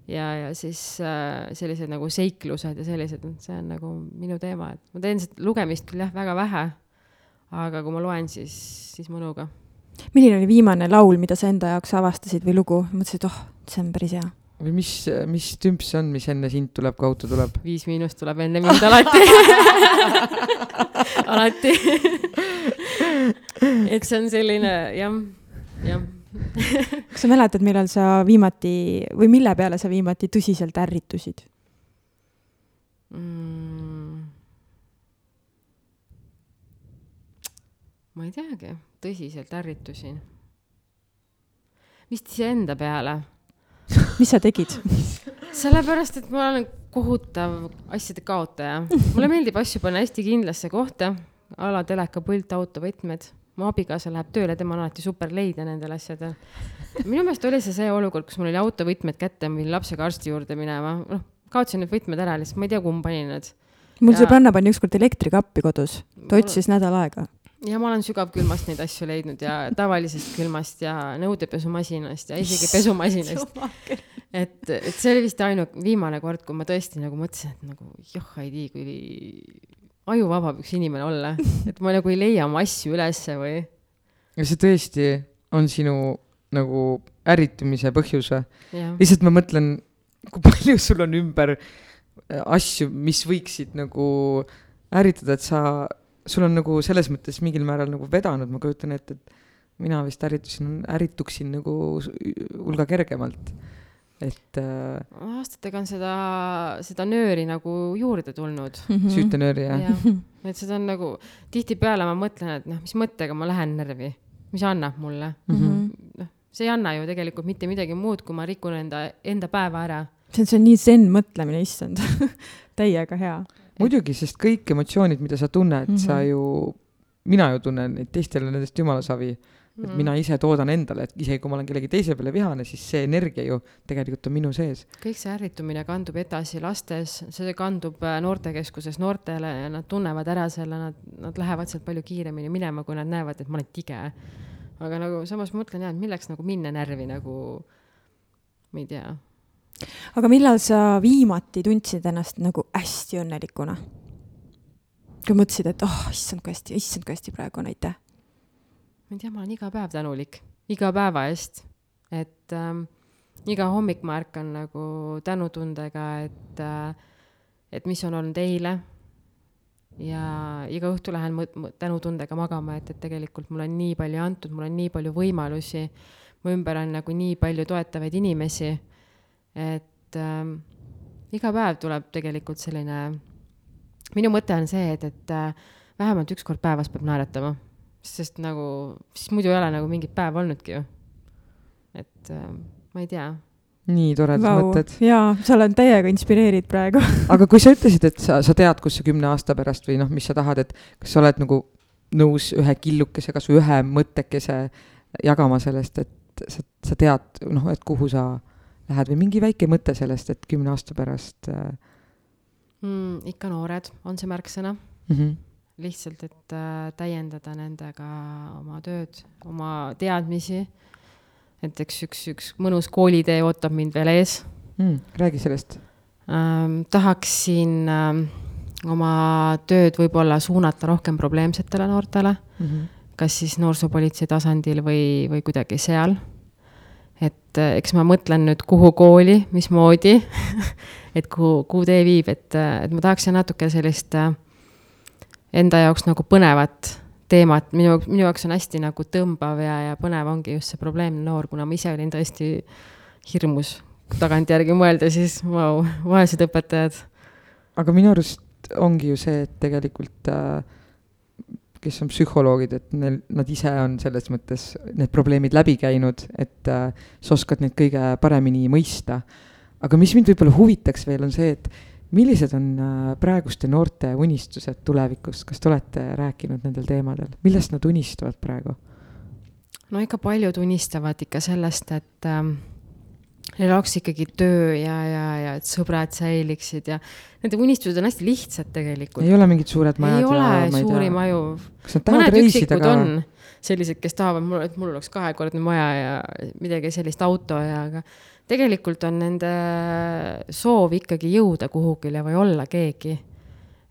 ja, ja siis äh, sellised nagu seiklused ja sellised, see on nagu minu teema, et ma teen seda lugemist küll jah, väga vähe. aga kui ma loen, siis, siis mõnuga. milline oli viimane laul, mida sa enda jaoks avastasid või lugu, mõtlesid, oh, see on päris hea? või mis, mis tümp see on, mis enne sind tuleb, kui auto tuleb? Viis Miinust tuleb enne mind alati (laughs) alati (laughs) et see on selline jah, jah (laughs) kas sa mäletad, millal sa viimati või mille peale sa viimati tõsiselt ärritusid mm.? ma ei teagi, tõsiselt ärritusin. vist iseenda peale mis sa tegid (laughs) sellepärast, et ma olen kohutav asjade kaotaja. mulle meeldib asju panna hästi kindlasse kohta, a la telekapult, autovõtmed. Mu abikaasa läheb tööle, tema on alati super leidja nendel asjadel. minu meelest oli see see olukord, kus mul oli autovõtmed kätte, ma pidin lapsega arsti juurde minema, noh, kaotasin need võtmed ära lihtsalt, ma ei tea, kumb pani need. mul Ja- sõbranna pani ükskord elektrikappi kodus, ta otsis nädal aega. ja ma olen sügavkülmast neid asju leidnud ja tavalisest külmast ja nõudepesumasinast ja isegi pesumasinast. et, et see oli vist ainuke viimane kord, kui ma tõesti nagu mõtlesin, et nagu joh, ei tea, kui ajuvaba võiks inimene olla, (laughs) et ma nagu ei leia oma asju ülesse või. ja see tõesti on sinu nagu ärritumise põhjus või? lihtsalt ma mõtlen, kui palju sul on ümber äh, asju, mis võiksid nagu ärritada, et sa, sul on nagu selles mõttes mingil määral nagu vedanud, ma kujutan ette, et mina vist ärritusin, ärrituksin nagu hulga kergemalt. Et äh, aastatega on seda, seda nööri nagu juurde tulnud. (laughs) Mhm. süütenööri ja, ja., jah, et seda on nagu, tihtipeale ma mõtlen, et noh, mis mõttega ma lähen närvi, mis annab mulle. Mhm. Mhm. noh, see ei anna ju tegelikult mitte midagi muud, kui ma rikun enda, enda päeva ära. see on, see on nii zen mõtlemine, issand, (laughs) täiega hea. muidugi, sest kõik emotsioonid, mida sa tunned mm, -hmm. sa ju, mina ju tunnen, et teistel on nendest jumala savi Mm. Et mina ise toodan endale, et isegi kui ma olen kellegi teise peale vihane, siis see energia ju tegelikult on minu sees. kõik see ärritumine kandub edasi lastes, see kandub äh, noortekeskuses noortele ja nad tunnevad ära selle, nad, nad lähevad sealt palju kiiremini minema, kui nad näevad, et ma olen tige. aga nagu samas ma mõtlen jah, et milleks nagu minna närvi nagu, ma ei tea. aga millal sa viimati tundsid ennast nagu hästi õnnelikuna? kui mõtlesid, et oh, issand kui hästi, issand kui hästi praegu on, aitäh. Ma ei tea, ma olen iga päev tänulik, iga päeva eest, et ähm, iga hommik ma ärkan nagu tänutundega, et äh,, et mis on olnud eile. ja iga õhtu lähen mõt- tänutundega magama, et, et tegelikult mulle on nii palju antud, mul on nii palju võimalusi. mu ümber on nagu nii palju toetavaid inimesi. et ähm, iga päev tuleb tegelikult selline, minu mõte on see, et, et äh, vähemalt üks kord päevas peab naeratama sest nagu, siis muidu ei ole nagu mingit päeva olnudki ju. et äh, ma ei tea, nii toredad Vau, mõtted. jaa, sa oled täiega inspireerid praegu. (laughs) aga kui sa ütlesid, et sa, sa tead, kus sa kümne aasta pärast või noh, mis sa tahad, et kas sa oled nagu nõus ühe killukese, kas või ühe mõttekese jagama sellest, et sa, sa tead, noh, et kuhu sa lähed või mingi väike mõte sellest, et kümne aasta pärast äh, mm,. ikka noored on see märksõna, mm. -hmm. lihtsalt, et äh, täiendada nendega oma tööd, oma teadmisi. et eks üks, üks mõnus koolitee ootab mind veel ees Mm, räägi sellest ähm,. tahaksin ähm, oma tööd võib-olla suunata rohkem probleemsetele noortele mm. -hmm. kas siis noorsoopolitsei tasandil või, või kuidagi seal. et äh, eks ma mõtlen nüüd, kuhu kooli, mismoodi, (laughs) et kuhu, kuhu tee viib, et, et ma tahaksin natuke sellist äh, enda jaoks nagu põnevat teemat, minu, minu jaoks on hästi nagu tõmbav ja, ja põnev ongi just see probleemne noor, kuna ma ise olin tõesti hirmus tagantjärgi mõelda, siis vau, vaesed õpetajad. aga minu arust ongi ju see, et tegelikult äh, kes on psühholoogid, et neil, nad ise on selles mõttes need probleemid läbi käinud, et äh, sa oskad neid kõige paremini mõista. aga mis mind võib-olla huvitaks veel, on see, et millised on äh, praeguste noorte unistused tulevikus, kas te olete rääkinud nendel teemadel, millest nad unistavad praegu? no ikka paljud unistavad ikka sellest, et ähm, neil oleks ikkagi töö ja, ja, ja et sõbrad säiliksid ja nende unistused on hästi lihtsad tegelikult. ei ole mingid suured majad ei ole ja suuri tea, maju, kas nad tahavad reisida ka? on sellised, kes tahavad et mul oleks kahekordne maja ja midagi sellist auto ja, aga tegelikult on nende soov ikkagi jõuda kuhugile või olla keegi.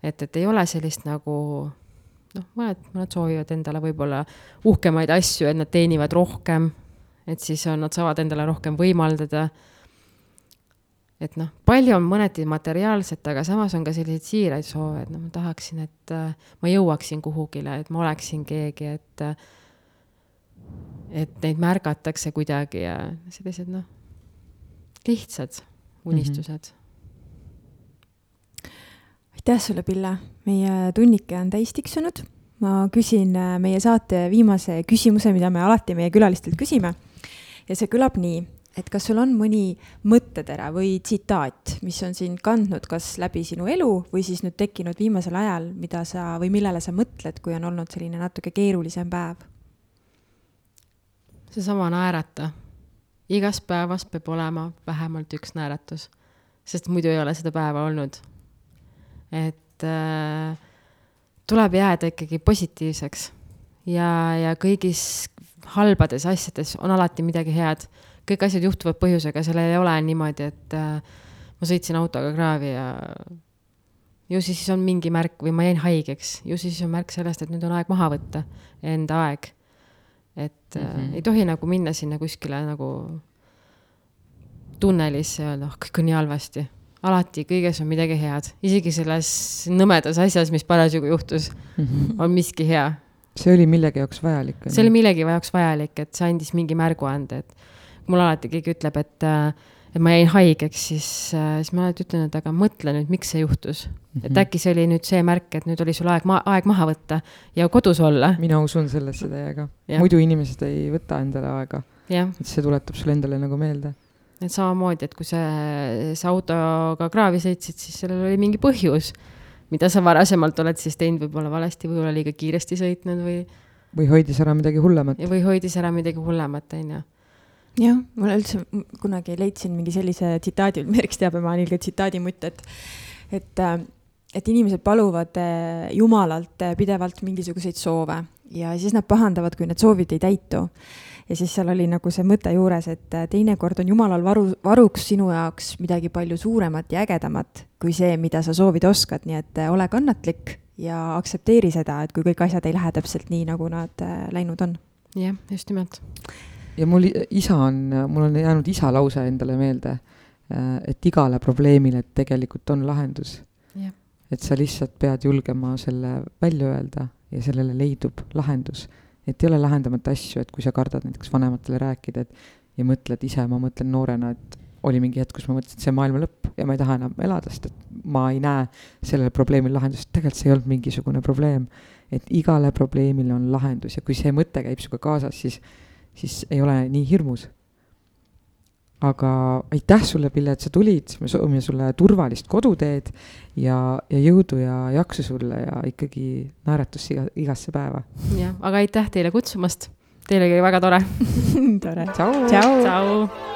et, et ei ole sellist nagu noh, mõned, mõned soovivad endale võib-olla uhkemaid asju, et nad teenivad rohkem, et siis on, nad saavad endale rohkem võimaldada. et noh, palju on mõneti materiaalset, aga samas on ka selliseid siiraid soove, et noh, ma tahaksin, et äh, ma jõuaksin kuhugile, et ma oleksin keegi, et äh, et neid märgatakse kuidagi ja sellised noh, lihtsad unistused mm. aitäh sulle, Pille. meie tunnike on täis tiksunud. ma küsin äh, meie saate viimase küsimuse, mida me alati meie külalistelt küsime. ja see kõlab nii, et kas sul on mõni mõttetera või tsitaat, mis on sind kandnud kas läbi sinu elu või siis nüüd tekkinud viimasel ajal, mida sa või millele sa mõtled, kui on olnud selline natuke keerulisem päev? seesama naerata. Igast päevast peab olema vähemalt üks naeratus, sest muidu ei ole seda päeva olnud. et äh, tuleb jääda ikkagi positiivseks ja, ja kõigis halbades asjades on alati midagi head. kõik asjad juhtuvad põhjusega, sellel ei ole niimoodi, et äh, ma sõitsin autoga kraavi ja ju siis on mingi märk või ma jäin haigeks, ju siis on märk sellest, et nüüd on aeg maha võtta, enda aeg. Et mm -hmm. äh, ei tohi nagu minna sinna kuskile nagu tunnelisse ja öelda, oh, kõik on nii halvasti. alati kõiges on midagi head, isegi selles nõmedas asjas, mis parasjagu juhtus mm, -hmm. on miski hea see oli millegi jaoks vajalik? see oli millegi jaoks vajalik, et see andis mingi märguande, et mul alati keegi ütleb, et, äh, et ma jäin haigeks, siis, äh, siis ma alati ütlen, et aga mõtle nüüd, miks see juhtus mm. -hmm. et mhm. äkki see oli nüüd see märk, et nüüd oli sul aeg ma-, aeg maha võtta ja kodus olla. mina usun sellesse täiega. muidu inimesed ei võta endale aega. et see tuletab sulle endale nagu meelde et samamoodi, et kui sa, sa autoga kraavi sõitsid, siis sellel oli mingi põhjus mida sa varasemalt oled siis teinud võib-olla valesti, võib-olla liiga kiiresti sõitnud või. või hoidis ära midagi hullemat. või hoidis ära midagi hullemat, on ju. Jah, ma üldse kunagi leidsin mingi sellise tsitaadi, (laughs) Merks teab ma olen ilge tsitaadimutt, et, et, et inimesed paluvad eh, Jumalalt eh, pidevalt mingisuguseid soove ja siis nad pahandavad, kui need soovid ei täitu ja siis seal oli nagu see mõte juures, et äh, teinekord on Jumalal varu, varuks sinu jaoks midagi palju suuremat ja ägedamat kui see, mida sa soovida oskad, nii et äh, ole kannatlik ja aktsepteeri seda, et kui kõik asjad ei lähe täpselt nii, nagu nad äh, läinud on. jah, just nimelt. Ja mul isa on, mul on jäänud isa lause endale meelde, et igale probleemile tegelikult on lahendus. et sa lihtsalt pead julgema selle välja öelda ja sellele leidub lahendus et ei ole lahendamata asju, et kui sa kardad näiteks vanematele rääkida, et ja mõtled ise, ma mõtlen noorena, et oli mingi hetk, kus ma mõtlesin, et see on maailma lõpp ja ma ei taha enam elada, sest et ma ei näe sellele probleemile lahendust, tegelikult see ei olnud mingisugune probleem. et igale probleemile on lahendus ja kui see mõte käib sinuga kaasas, siis, siis ei ole nii hirmus aga aitäh sulle, Pille, et sa tulid, me soovime sulle turvalist koduteed ja, ja jõudu ja jaksu sulle ja ikkagi naeratust iga, igasse päeva. jah, aga aitäh teile kutsumast. Teil oli väga tore (laughs) tore. tšau.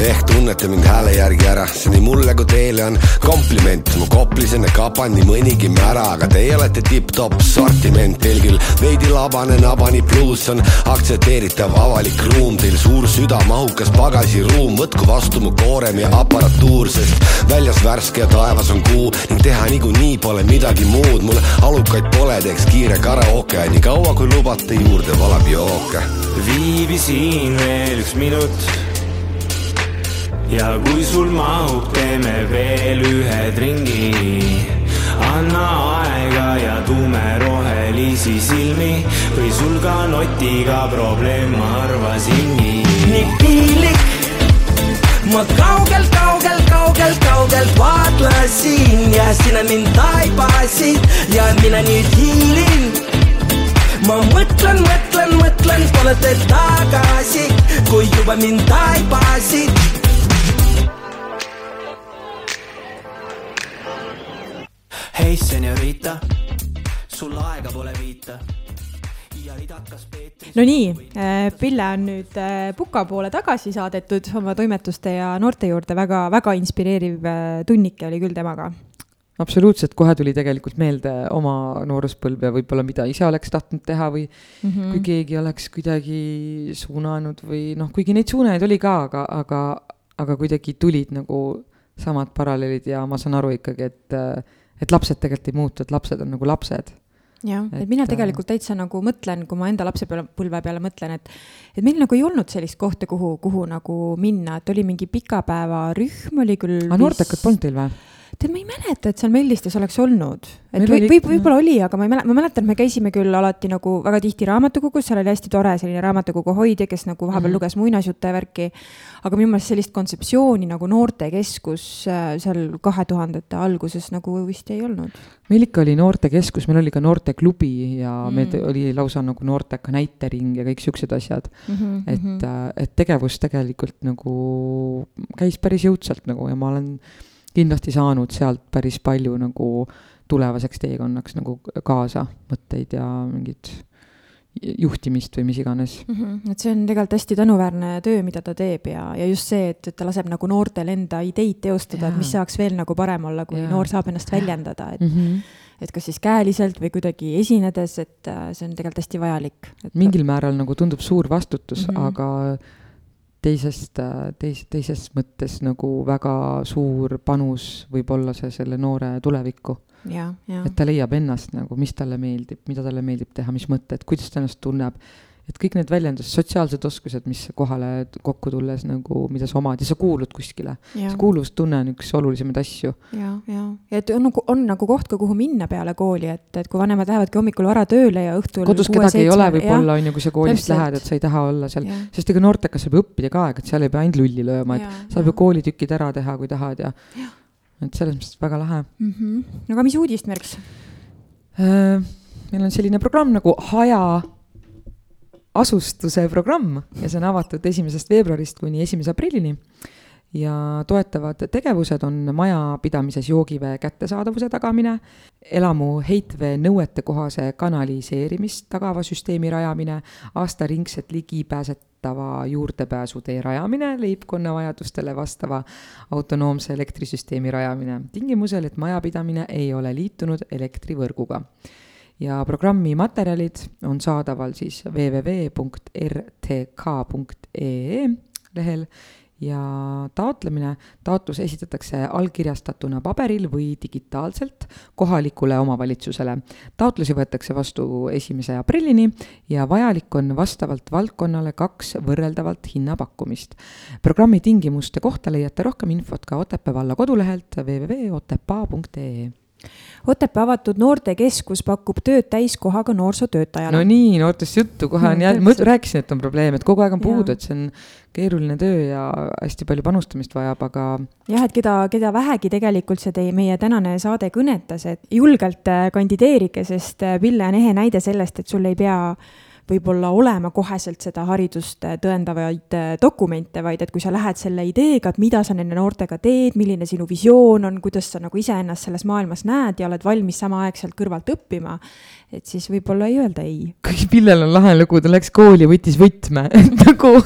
Ehk tunnete mind hääle järgi ära, see nii mulle kui teile on kompliment. mu koplisene kapan nii mõnigi mära, aga teie olete tipp-topp sortiment. Teil küll veidi labane nabani pluus on aktsepteeritav avalik ruum, teil suur süda, mahukas pagasiruum, võtku vastu mu koorem ja aparatuur, sest väljas värske ja taevas on kuu ning teha niikuinii pole midagi muud. mul alukaid pole, teeks kiire karaoke, nii kaua kui lubate, juurde valab jooke. viibisin veel üks minut ja kui sul mahub, teeme veel ühed ringi. anna aega ja tume rohelisi silmi. Või sul ka notiga probleem, ma arvasingi. nii piinlik, ma kaugelt, kaugelt, kaugelt, kaugelt vaatlesin. Ja sina mind taipasid. Ja mina nüüd hiilin. Ma mõtlen, mõtlen, mõtlen, pole teed tagasi, kui juba mind taipasid hei, seniorita, sul aega pole viita no nii, äh, Pille on nüüd äh, Puka poole tagasi saadetud oma toimetuste ja noorte juurde väga, väga inspireeriv äh, tunnike oli küll temaga. absoluutselt, kohe tuli tegelikult meelde oma nooruspõlv ja võib-olla mida ise oleks tahtnud teha või mm -hmm. kui keegi oleks kuidagi suunanud või noh, kuigi neid suunajaid oli ka, aga, aga, aga kuidagi tulid nagu samad paralleelid ja ma saan aru ikkagi, et et lapsed tegelikult ei muutu, et lapsed on nagu lapsed jah, et mina äh, tegelikult täitsa nagu mõtlen, kui ma enda lapsepõlve peale mõtlen, et, et meil nagu ei olnud sellist kohta, kuhu, kuhu nagu minna, et oli mingi pikapäevarühm oli küll. aga noortekat polnud teil või? tead, ma ei mäleta, et seal Mellistes oleks olnud. et Meil või, võib, võib-olla oli, aga ma ei mäleta, ma mäletan, et me käisime küll alati nagu väga tihti raamatukogus, seal oli hästi tore selline raamatukogu hoidja, kes nagu vahepeal mm Mhm. -hmm. luges muinasjutte ja värki. aga minu meelest sellist kontseptsiooni nagu noortekeskus äh, seal kahe tuhandete alguses nagu vist ei olnud. meil ikka oli noortekeskus, meil oli ka noorteklubi ja mm. meil Mm. oli lausa nagu noorteka näitering ja kõik siuksed asjad. Mhm, et mm, -hmm. et tegevus tegelikult nagu käis päris jõudsalt nagu ja ma olen kindlasti saanud sealt päris palju nagu tulevaseks teekonnaks nagu kaasa mõtteid ja mingit juhtimist või mis iganes. Mhm, et see on tegelikult hästi tänuväärne töö, mida ta teeb ja, ja just see, et, et ta laseb nagu noortel enda ideid teostada, et mis saaks veel nagu parem olla, kui Jaa. noor saab ennast väljendada, et Mm -hmm. et kas siis käeliselt või kuidagi esinedes, et äh, see on tegelikult hästi vajalik. mingil määral nagu tundub suur vastutus mm. -hmm. aga teisest, teis-, teises mõttes nagu väga suur panus võib olla see selle noore tulevikku. et ta leiab ennast nagu, mis talle meeldib, mida talle meeldib teha, mis mõtted, kuidas ta ennast tunneb. Et kõik need väljendused, sotsiaalsed oskused, mis kohale kokku tulles nagu, mida sa omad ja sa kuulud kuskile. ja see, kuuluvustunne on üks olulisemaid asju. ja, ja, ja et on nagu, on nagu koht ka, kuhu minna peale kooli, et, et kui vanemad lähevadki hommikul vara tööle ja õhtul kodus kedagi ei ole võib-olla, on ju, kui sa koolist täpselt. lähed, et sa ei taha olla seal, sest ega noortekas saab õppida ka et seal ei pea ainult lulli lööma, et ja, saab ju koolitükid ära teha, kui tahad ja et selles mõttes väga lahe. mm. -hmm. aga mis uudist, Merks? meil on selline programm nagu Haja asustuse programm ja see on avatud esimesest veebruarist kuni esimese aprillini. ja toetavad tegevused on majapidamises joogivee kättesaadavuse tagamine, elamu heitvee nõuetekohase kanaliseerimist tagava süsteemi rajamine, aastaringset ligipääsetava juurdepääsutee rajamine, leibkonna vajadustele vastava autonoomse elektrisüsteemi rajamine, tingimusel, et majapidamine ei ole liitunud elektrivõrguga ja programmi materjalid on saadaval siis www.rtk.ee lehel ja taotlemine, taotlus esitatakse allkirjastatuna paberil või digitaalselt kohalikule omavalitsusele. taotlusi võetakse vastu esimese aprillini ja vajalik on vastavalt valdkonnale kaks võrreldavalt hinnapakkumist. programmi tingimuste kohta leiate rohkem infot ka Otepää valla kodulehelt www.otepaa.ee Otepää avatud noortekeskus pakub tööd täiskohaga noorsootöötajale. No nii, noortest juttu, kohe on No jälle, ma rääkisin, et on probleem, et kogu aeg on puudu, et see on keeruline töö ja hästi palju panustamist vajab, aga jah, et keda, keda vähegi tegelikult see teie, meie tänane saade kõnetas, et julgelt äh, kandideerige, sest äh, Pille on ehe näide sellest, et sul ei pea võib-olla olema koheselt seda haridust äh, tõendavaid äh, dokumente, vaid et kui sa lähed selle ideega, et mida sa nende noortega teed, milline sinu visioon on, kuidas sa nagu iseennast selles maailmas näed ja oled valmis samaaegselt kõrvalt õppima, et siis võib-olla ei öelda ei. kui Pillel on lahe lugu, ta läks kooli võttis võtme, (laughs) nagu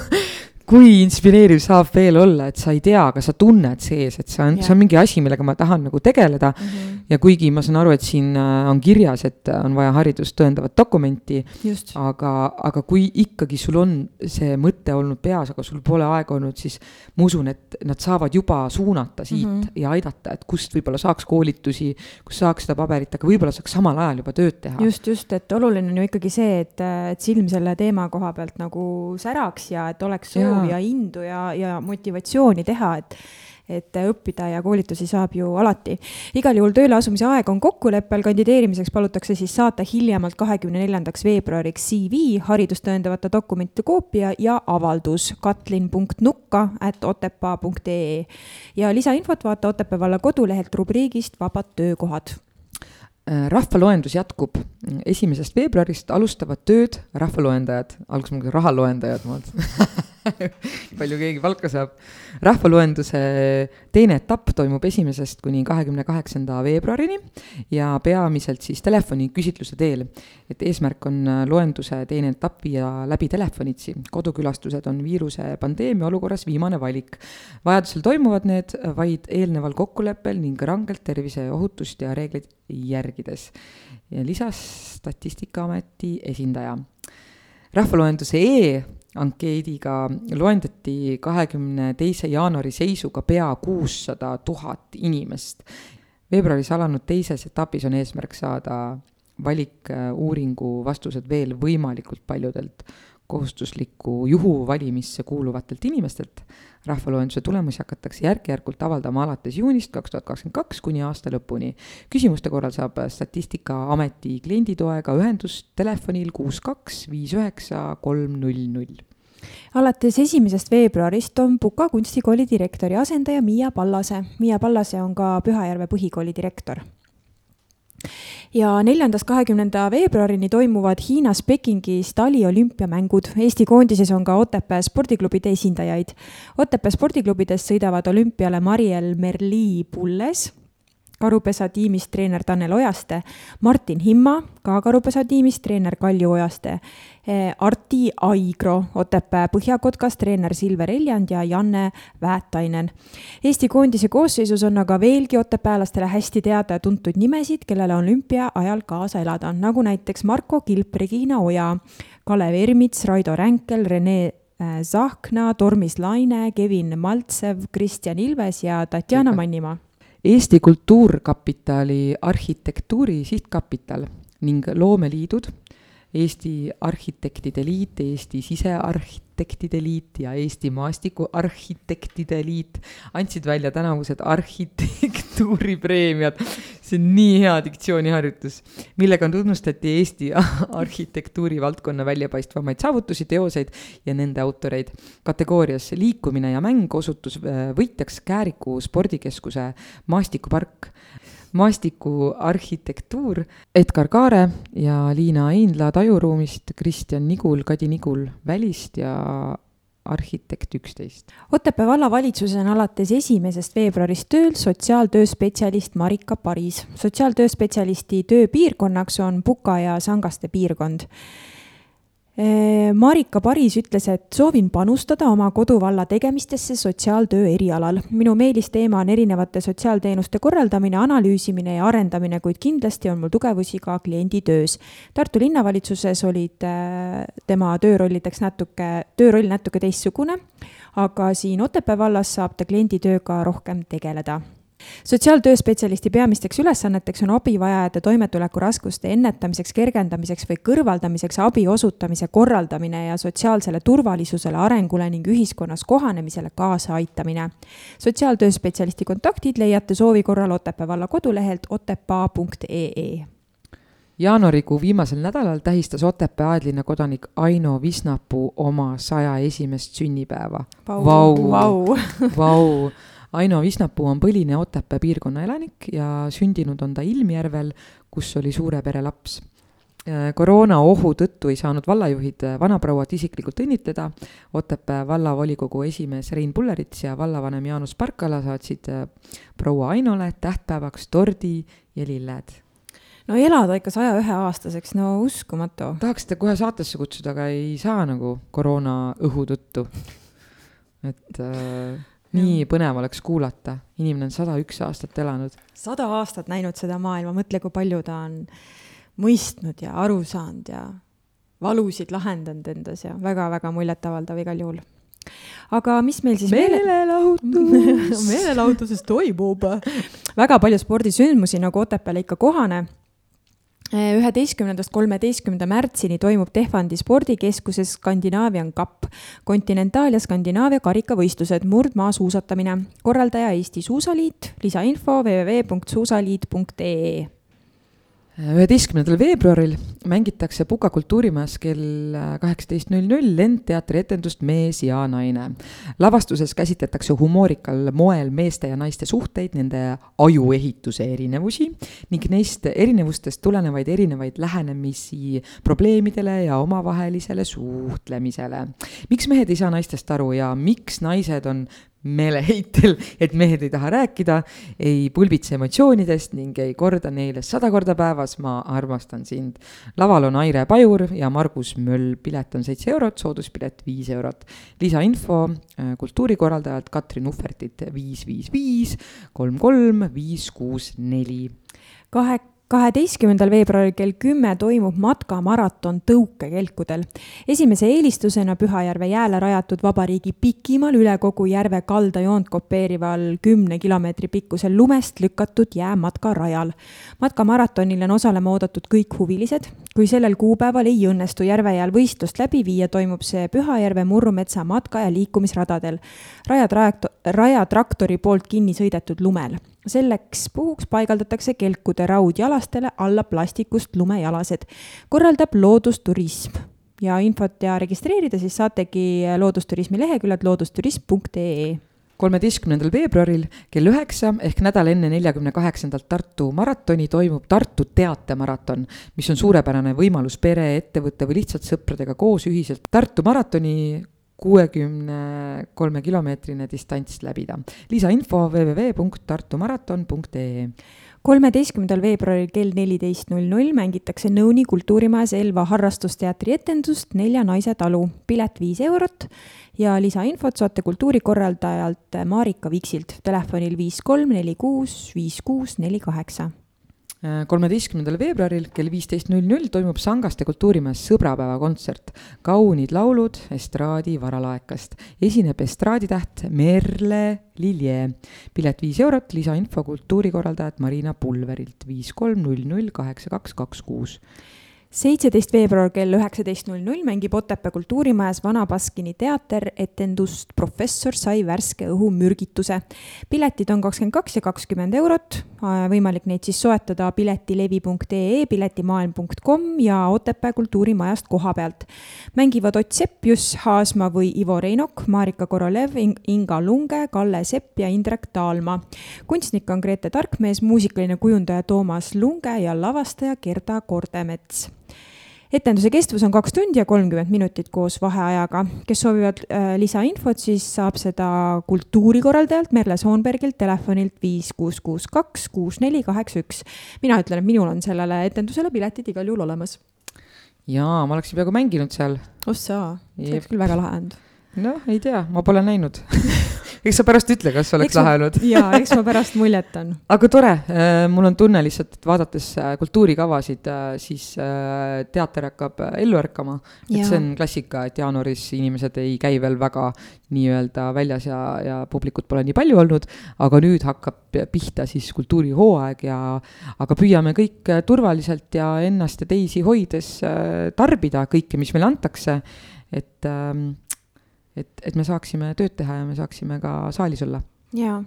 kui inspireeriv saab veel olla, et sa ei tea, aga sa tunned sees, et see on, see on mingi asi, millega ma tahan nagu tegeleda ja kuigi ma saan aru, et siin äh, on kirjas, et äh, on vaja haridust tõendavat dokumenti, aga, aga kui ikkagi sul on see mõte olnud peas, aga sul pole aega olnud, siis ma usun, et nad saavad juba suunata siit mm. -hmm. ja aidata, et kust võib-olla saaks koolitusi, kus saaks seda paberit, aga võib-olla saaks samal ajal juba tööd teha. just, just, et oluline on ju ikkagi see, et, et silm selle teema koha pealt nagu säraks ja et oleks soov Ja, ja indu ja, ja motivatsiooni teha, et et õppida ja koolitusi saab ju alati. igal juhul tööle asumise aeg on kokkuleppel, kandideerimiseks palutakse siis saata hiljemalt kahekümne neljandaks veebruariks CV, haridust tõendavate dokumentide koopia ja avaldus katlin.nukka at otepaa.ee ja lisainfot vaata Otepää valla kodulehelt rubriigist Vabad töökohad. Äh, rahvaloendus jätkub. Esimesest veebruarist, alustavad tööd rahvaloendajad, alguses ma mõtlesin rahaloendajad, ma mõtlesin, (laughs) (laughs) palju keegi palka saab. rahvaloenduse teine etapp toimub esimesest kuni kahekümne kaheksanda veebruarini ja peamiselt siis telefoniküsitluse teel. et eesmärk on loenduse teine etapp viia läbi telefonitsi, kodukülastused on viiruse pandeemia olukorras viimane valik. vajadusel toimuvad need vaid eelneval kokkuleppel ning rangelt terviseohutust ja reegleid järgides. ja lisas Statistikaameti esindaja. rahvaloenduse e-ankeediga loendati kahekümne teise jaanuari seisuga pea kuussada tuhat inimest. veebruaris alanud teises etapis on eesmärk saada valikuuuringu vastused veel võimalikult paljudelt kohustuslikku juhuvalimisse kuuluvatelt inimestelt. rahvaloenduse tulemusi hakatakse järk-järgult avaldama alates juunist kaks tuhat kakskümmend kaks kuni aasta lõpuni. küsimuste korral saab Statistikaameti klienditoega ühendust telefonil kuus kaks viis üheksa kolm null null alates esimesest veebruarist on Puka kunstikooli direktori asendaja Miia Pallase. Miia Pallase on ka Pühajärve põhikooli direktor ja neljandast kahekümnenda veebruarini toimuvad Hiinas Pekingis taliolümpiamängud. Eesti koondises on ka Otepää spordiklubide esindajaid. Otepää spordiklubidest sõidavad olümpiale Mariel Merli-Pulles karupesa tiimist treener Tanel Ojaste, Martin Himma, ka karupesa tiimist treener Kalju Ojaste, Arti Aigro Otepää Põhjakotkast treener Silver Eljand ja Janne Väetainen. Eesti koondise koosseisus on aga veelgi otepäällastele hästi teada ja tuntud nimesid, kellele olümpia ajal kaasa elada, nagu näiteks Marko Kilp, Regina Oja, Kalev Ermits, Raido Ränkel, Rene eh, Zahkna, Tormis Laine, Kevin Maltsev, Kristjan Ilves ja Tatjana Mannimaa Eesti Kultuurkapitali arhitektuuri sihtkapital ning loomeliidud, Eesti Arhitektide Liit, Eesti Sisearhitektide Liit ja Eesti Maastikuarhitektide Liit andsid välja tänavused arhitektuuripreemiad. see on nii hea diktsiooniharjutus, millega tunnustati Eesti (laughs) arhitektuuri valdkonna väljapaistvamaid saavutusi, teoseid ja nende autoreid. kategoorias liikumine ja mäng osutus äh, võitjaks Kääriku spordikeskuse maastikupark maastiku arhitektuur, Edgar Kaare ja Liina Einla tajuruumist, Kristjan Nigul, Kadi Nigul välist ja arhitekt üksteist. Otepää vallavalitsuses on alates esimesest veebruarist tööl sotsiaaltööspetsialist Marika Paris. sotsiaaltööspetsialisti tööpiirkonnaks on Puka ja Sangaste piirkond Marika Paris ütles, et soovin panustada oma koduvalla tegemistesse sotsiaaltöö erialal. minu meelisteema on erinevate sotsiaalteenuste korraldamine, analüüsimine ja arendamine, kuid kindlasti on mul tugevusi ka klienditöös. Tartu linnavalitsuses olid tema töörollideks natuke, tööroll natuke teistsugune, aga siin Otepää vallas saab ta klienditööga rohkem tegeleda sotsiaaltööspetsialisti peamisteks ülesanneteks on abivajajate toimetulekuraskuste ennetamiseks, kergendamiseks või kõrvaldamiseks abi osutamise korraldamine ja sotsiaalsele turvalisusele, arengule ning ühiskonnas kohanemisele kaasaaitamine. sotsiaaltööspetsialisti kontaktid leiate soovi korral Otepää valla kodulehelt otepaa.ee jaanuarikuu viimasel nädalal tähistas Otepää aedlinna kodanik Aino Visnapuu oma saja esimest sünnipäeva. Vau, vau, vau Aino Visnapuu on põline Otepää piirkonna elanik ja sündinud on ta Ilmjärvel, kus oli suure pere laps. Äh, koroona ohu tõttu ei saanud vallajuhid äh, vanaprouat isiklikult õnnitleda. Otepää vallavolikogu esimees Rein Pullerits ja vallavanem Jaanus Parkala saatsid äh, proua Ainole tähtpäevaks tordi ja lilled no elada ikka saja ühe aastaseks, no uskumatu. tahaksite kohe saatesse kutsuda, aga ei saa nagu koroona õhu tõttu. et äh, nii põnev oleks kuulata, inimene on sada üks aastat elanud. sada aastat näinud seda maailma, mõtle, kui palju ta on mõistnud ja aru saanud ja valusid lahendanud endas ja väga-väga muljetavaldav igal juhul. aga mis meil siis meelelahutus! (laughs) Meelelahutuses toimub. Väga palju spordisündmusi, nagu Otepääle ikka kohane üheteistkümnendast kolmeteistkümnenda märtsini toimub Tehvandi spordikeskuses Skandinaavian Cup, kontinentaal- ja Skandinaavia karikavõistlused, murdmaasuusatamine. korraldaja Eesti Suusaliit, lisainfo www.suusaliit.ee üheteistkümnendal veebruaril mängitakse Puka kultuurimajas kell kaheksateist null null Lendteatri etendust Mees ja naine. lavastuses käsitletakse humoorikal moel meeste ja naiste suhteid, nende ajuehituse erinevusi ning neist erinevustest tulenevaid erinevaid lähenemisi probleemidele ja omavahelisele suhtlemisele. miks mehed ei saa naistest aru ja miks naised on meeleheitel, et mehed ei taha rääkida, ei pulbitse emotsioonidest ning ei korda neile sada korda päevas, ma armastan sind. laval on Aire Pajur ja Margus Möll, pilet on seitse eurot, sooduspilet viis eurot. lisainfo äh, kultuurikorraldajalt Katrin Uhvertit viis, viis, viis, kolm, kolm, viis, kuus, neli. kahe kaheteistkümnendal veebruaril kell kümme toimub matkamaraton tõukekelkudel. esimese eelistusena Pühajärve jääle rajatud vabariigi pikimal üle kogu järve kaldajoont kopeerival kümne kilomeetri pikkusel lumest lükatud jäämatkarajal. matkamaratonil on osalema oodatud kõik huvilised. kui sellel kuupäeval ei õnnestu järve jääl võistlust läbi viia, toimub see Pühajärve Murrumetsa matka- ja liikumisradadel rajatrajekt-, rajatraktori poolt kinni sõidetud lumel selleks puhuks paigaldatakse kelkude raudjalastele alla plastikust lumejalased. korraldab loodusturism ja infot ja registreerida siis saategi loodusturismi leheküljelt loodusturism.ee kolmeteistkümnendal veebruaril kell üheksa ehk nädal enne neljakümne kaheksandat Tartu maratoni toimub Tartu teatemaraton, mis on suurepärane võimalus pere, ettevõtte või lihtsalt sõpradega koos ühiselt Tartu maratoni kuuekümne kolme kilomeetrine distants läbida. lisainfo www.tartumaraton.ee kolmeteistkümnendal veebruaril kell neliteist null null mängitakse Nõuni kultuurimajas Elva harrastusteatri etendust Nelja naise talu. pilet viis eurot ja lisainfot saate kultuurikorraldajalt Marika Viksilt telefonil viis kolm neli kuus viis kuus neli kaheksa kolmeteistkümnendal veebruaril kell viisteist null null toimub Sangaste kultuurimajas sõbrapäevakontsert. kaunid laulud estraadi varalaekast. esineb estraaditäht Merle Lilje. pilet viis eurot, lisainfo kultuurikorraldajat Marina Pulverilt viis kolm null null kaheksa kaks kaks kuus seitseteist veebruar kell üheksateist null null mängib Otepää kultuurimajas Vana Baskini teater etendust Professor sai värske õhumürgituse. piletid on kakskümmend kaks ja kakskümmend eurot, võimalik neid siis soetada piletilevi.ee, piletimaailm.com ja Otepää kultuurimajast koha pealt. mängivad Ott Seppjus, Haasma või Ivo Reinok, Marika Korolev, Inga Lunge, Kalle Sepp ja Indrek Taalma. kunstnik on Grete Tarkmees, muusikaline kujundaja Toomas Lunge ja lavastaja Gerda Kordemets etenduse kestvus on kaks tundi ja kolmkümmend minutit koos vaheajaga. kes soovivad äh, lisainfot, siis saab seda kultuurikorraldajalt Merle Soonbergilt telefonilt viis kuus kuus kaks kuus neli kaheksa üks. mina ütlen, et minul on sellele etendusele piletid igal juhul olemas. jaa, ma oleksin peaaegu mänginud seal. ossaa, see oleks küll väga lahe olnud. Noh, ei tea, ma pole näinud (laughs) eks sa pärast ütle, kas oleks lahe olnud. (laughs) jaa, eks ma pärast muljetan. (laughs) aga tore, äh, mul on tunne lihtsalt, et vaadates äh, kultuurikavasid, äh, siis teater hakkab ellu ärkama. et see on klassika, et jaanuaris inimesed ei käi veel väga nii-öelda väljas ja, ja publikut pole nii palju olnud, aga nüüd hakkab pihta siis kultuurihooaeg ja aga püüame kõik turvaliselt ja ennast ja teisi hoides tarbida kõike, mis meile antakse, et ähm, et, et me saaksime tööd teha ja me saaksime ka saalis olla jaa,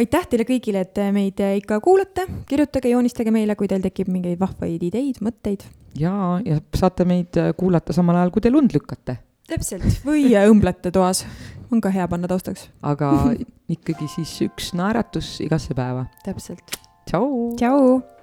aitäh teile kõigile, et meid ikka kuulate, kirjutage, joonistage meile, kui teil tekib mingeid vahvaid ideid, mõtteid. jaa, ja saate meid kuulata samal ajal, kui te lund lükkate. täpselt, või õmblete toas, on ka hea panna taustaks. aga ikkagi siis üks naeratus igasse päeva. täpselt. tšau. tšau.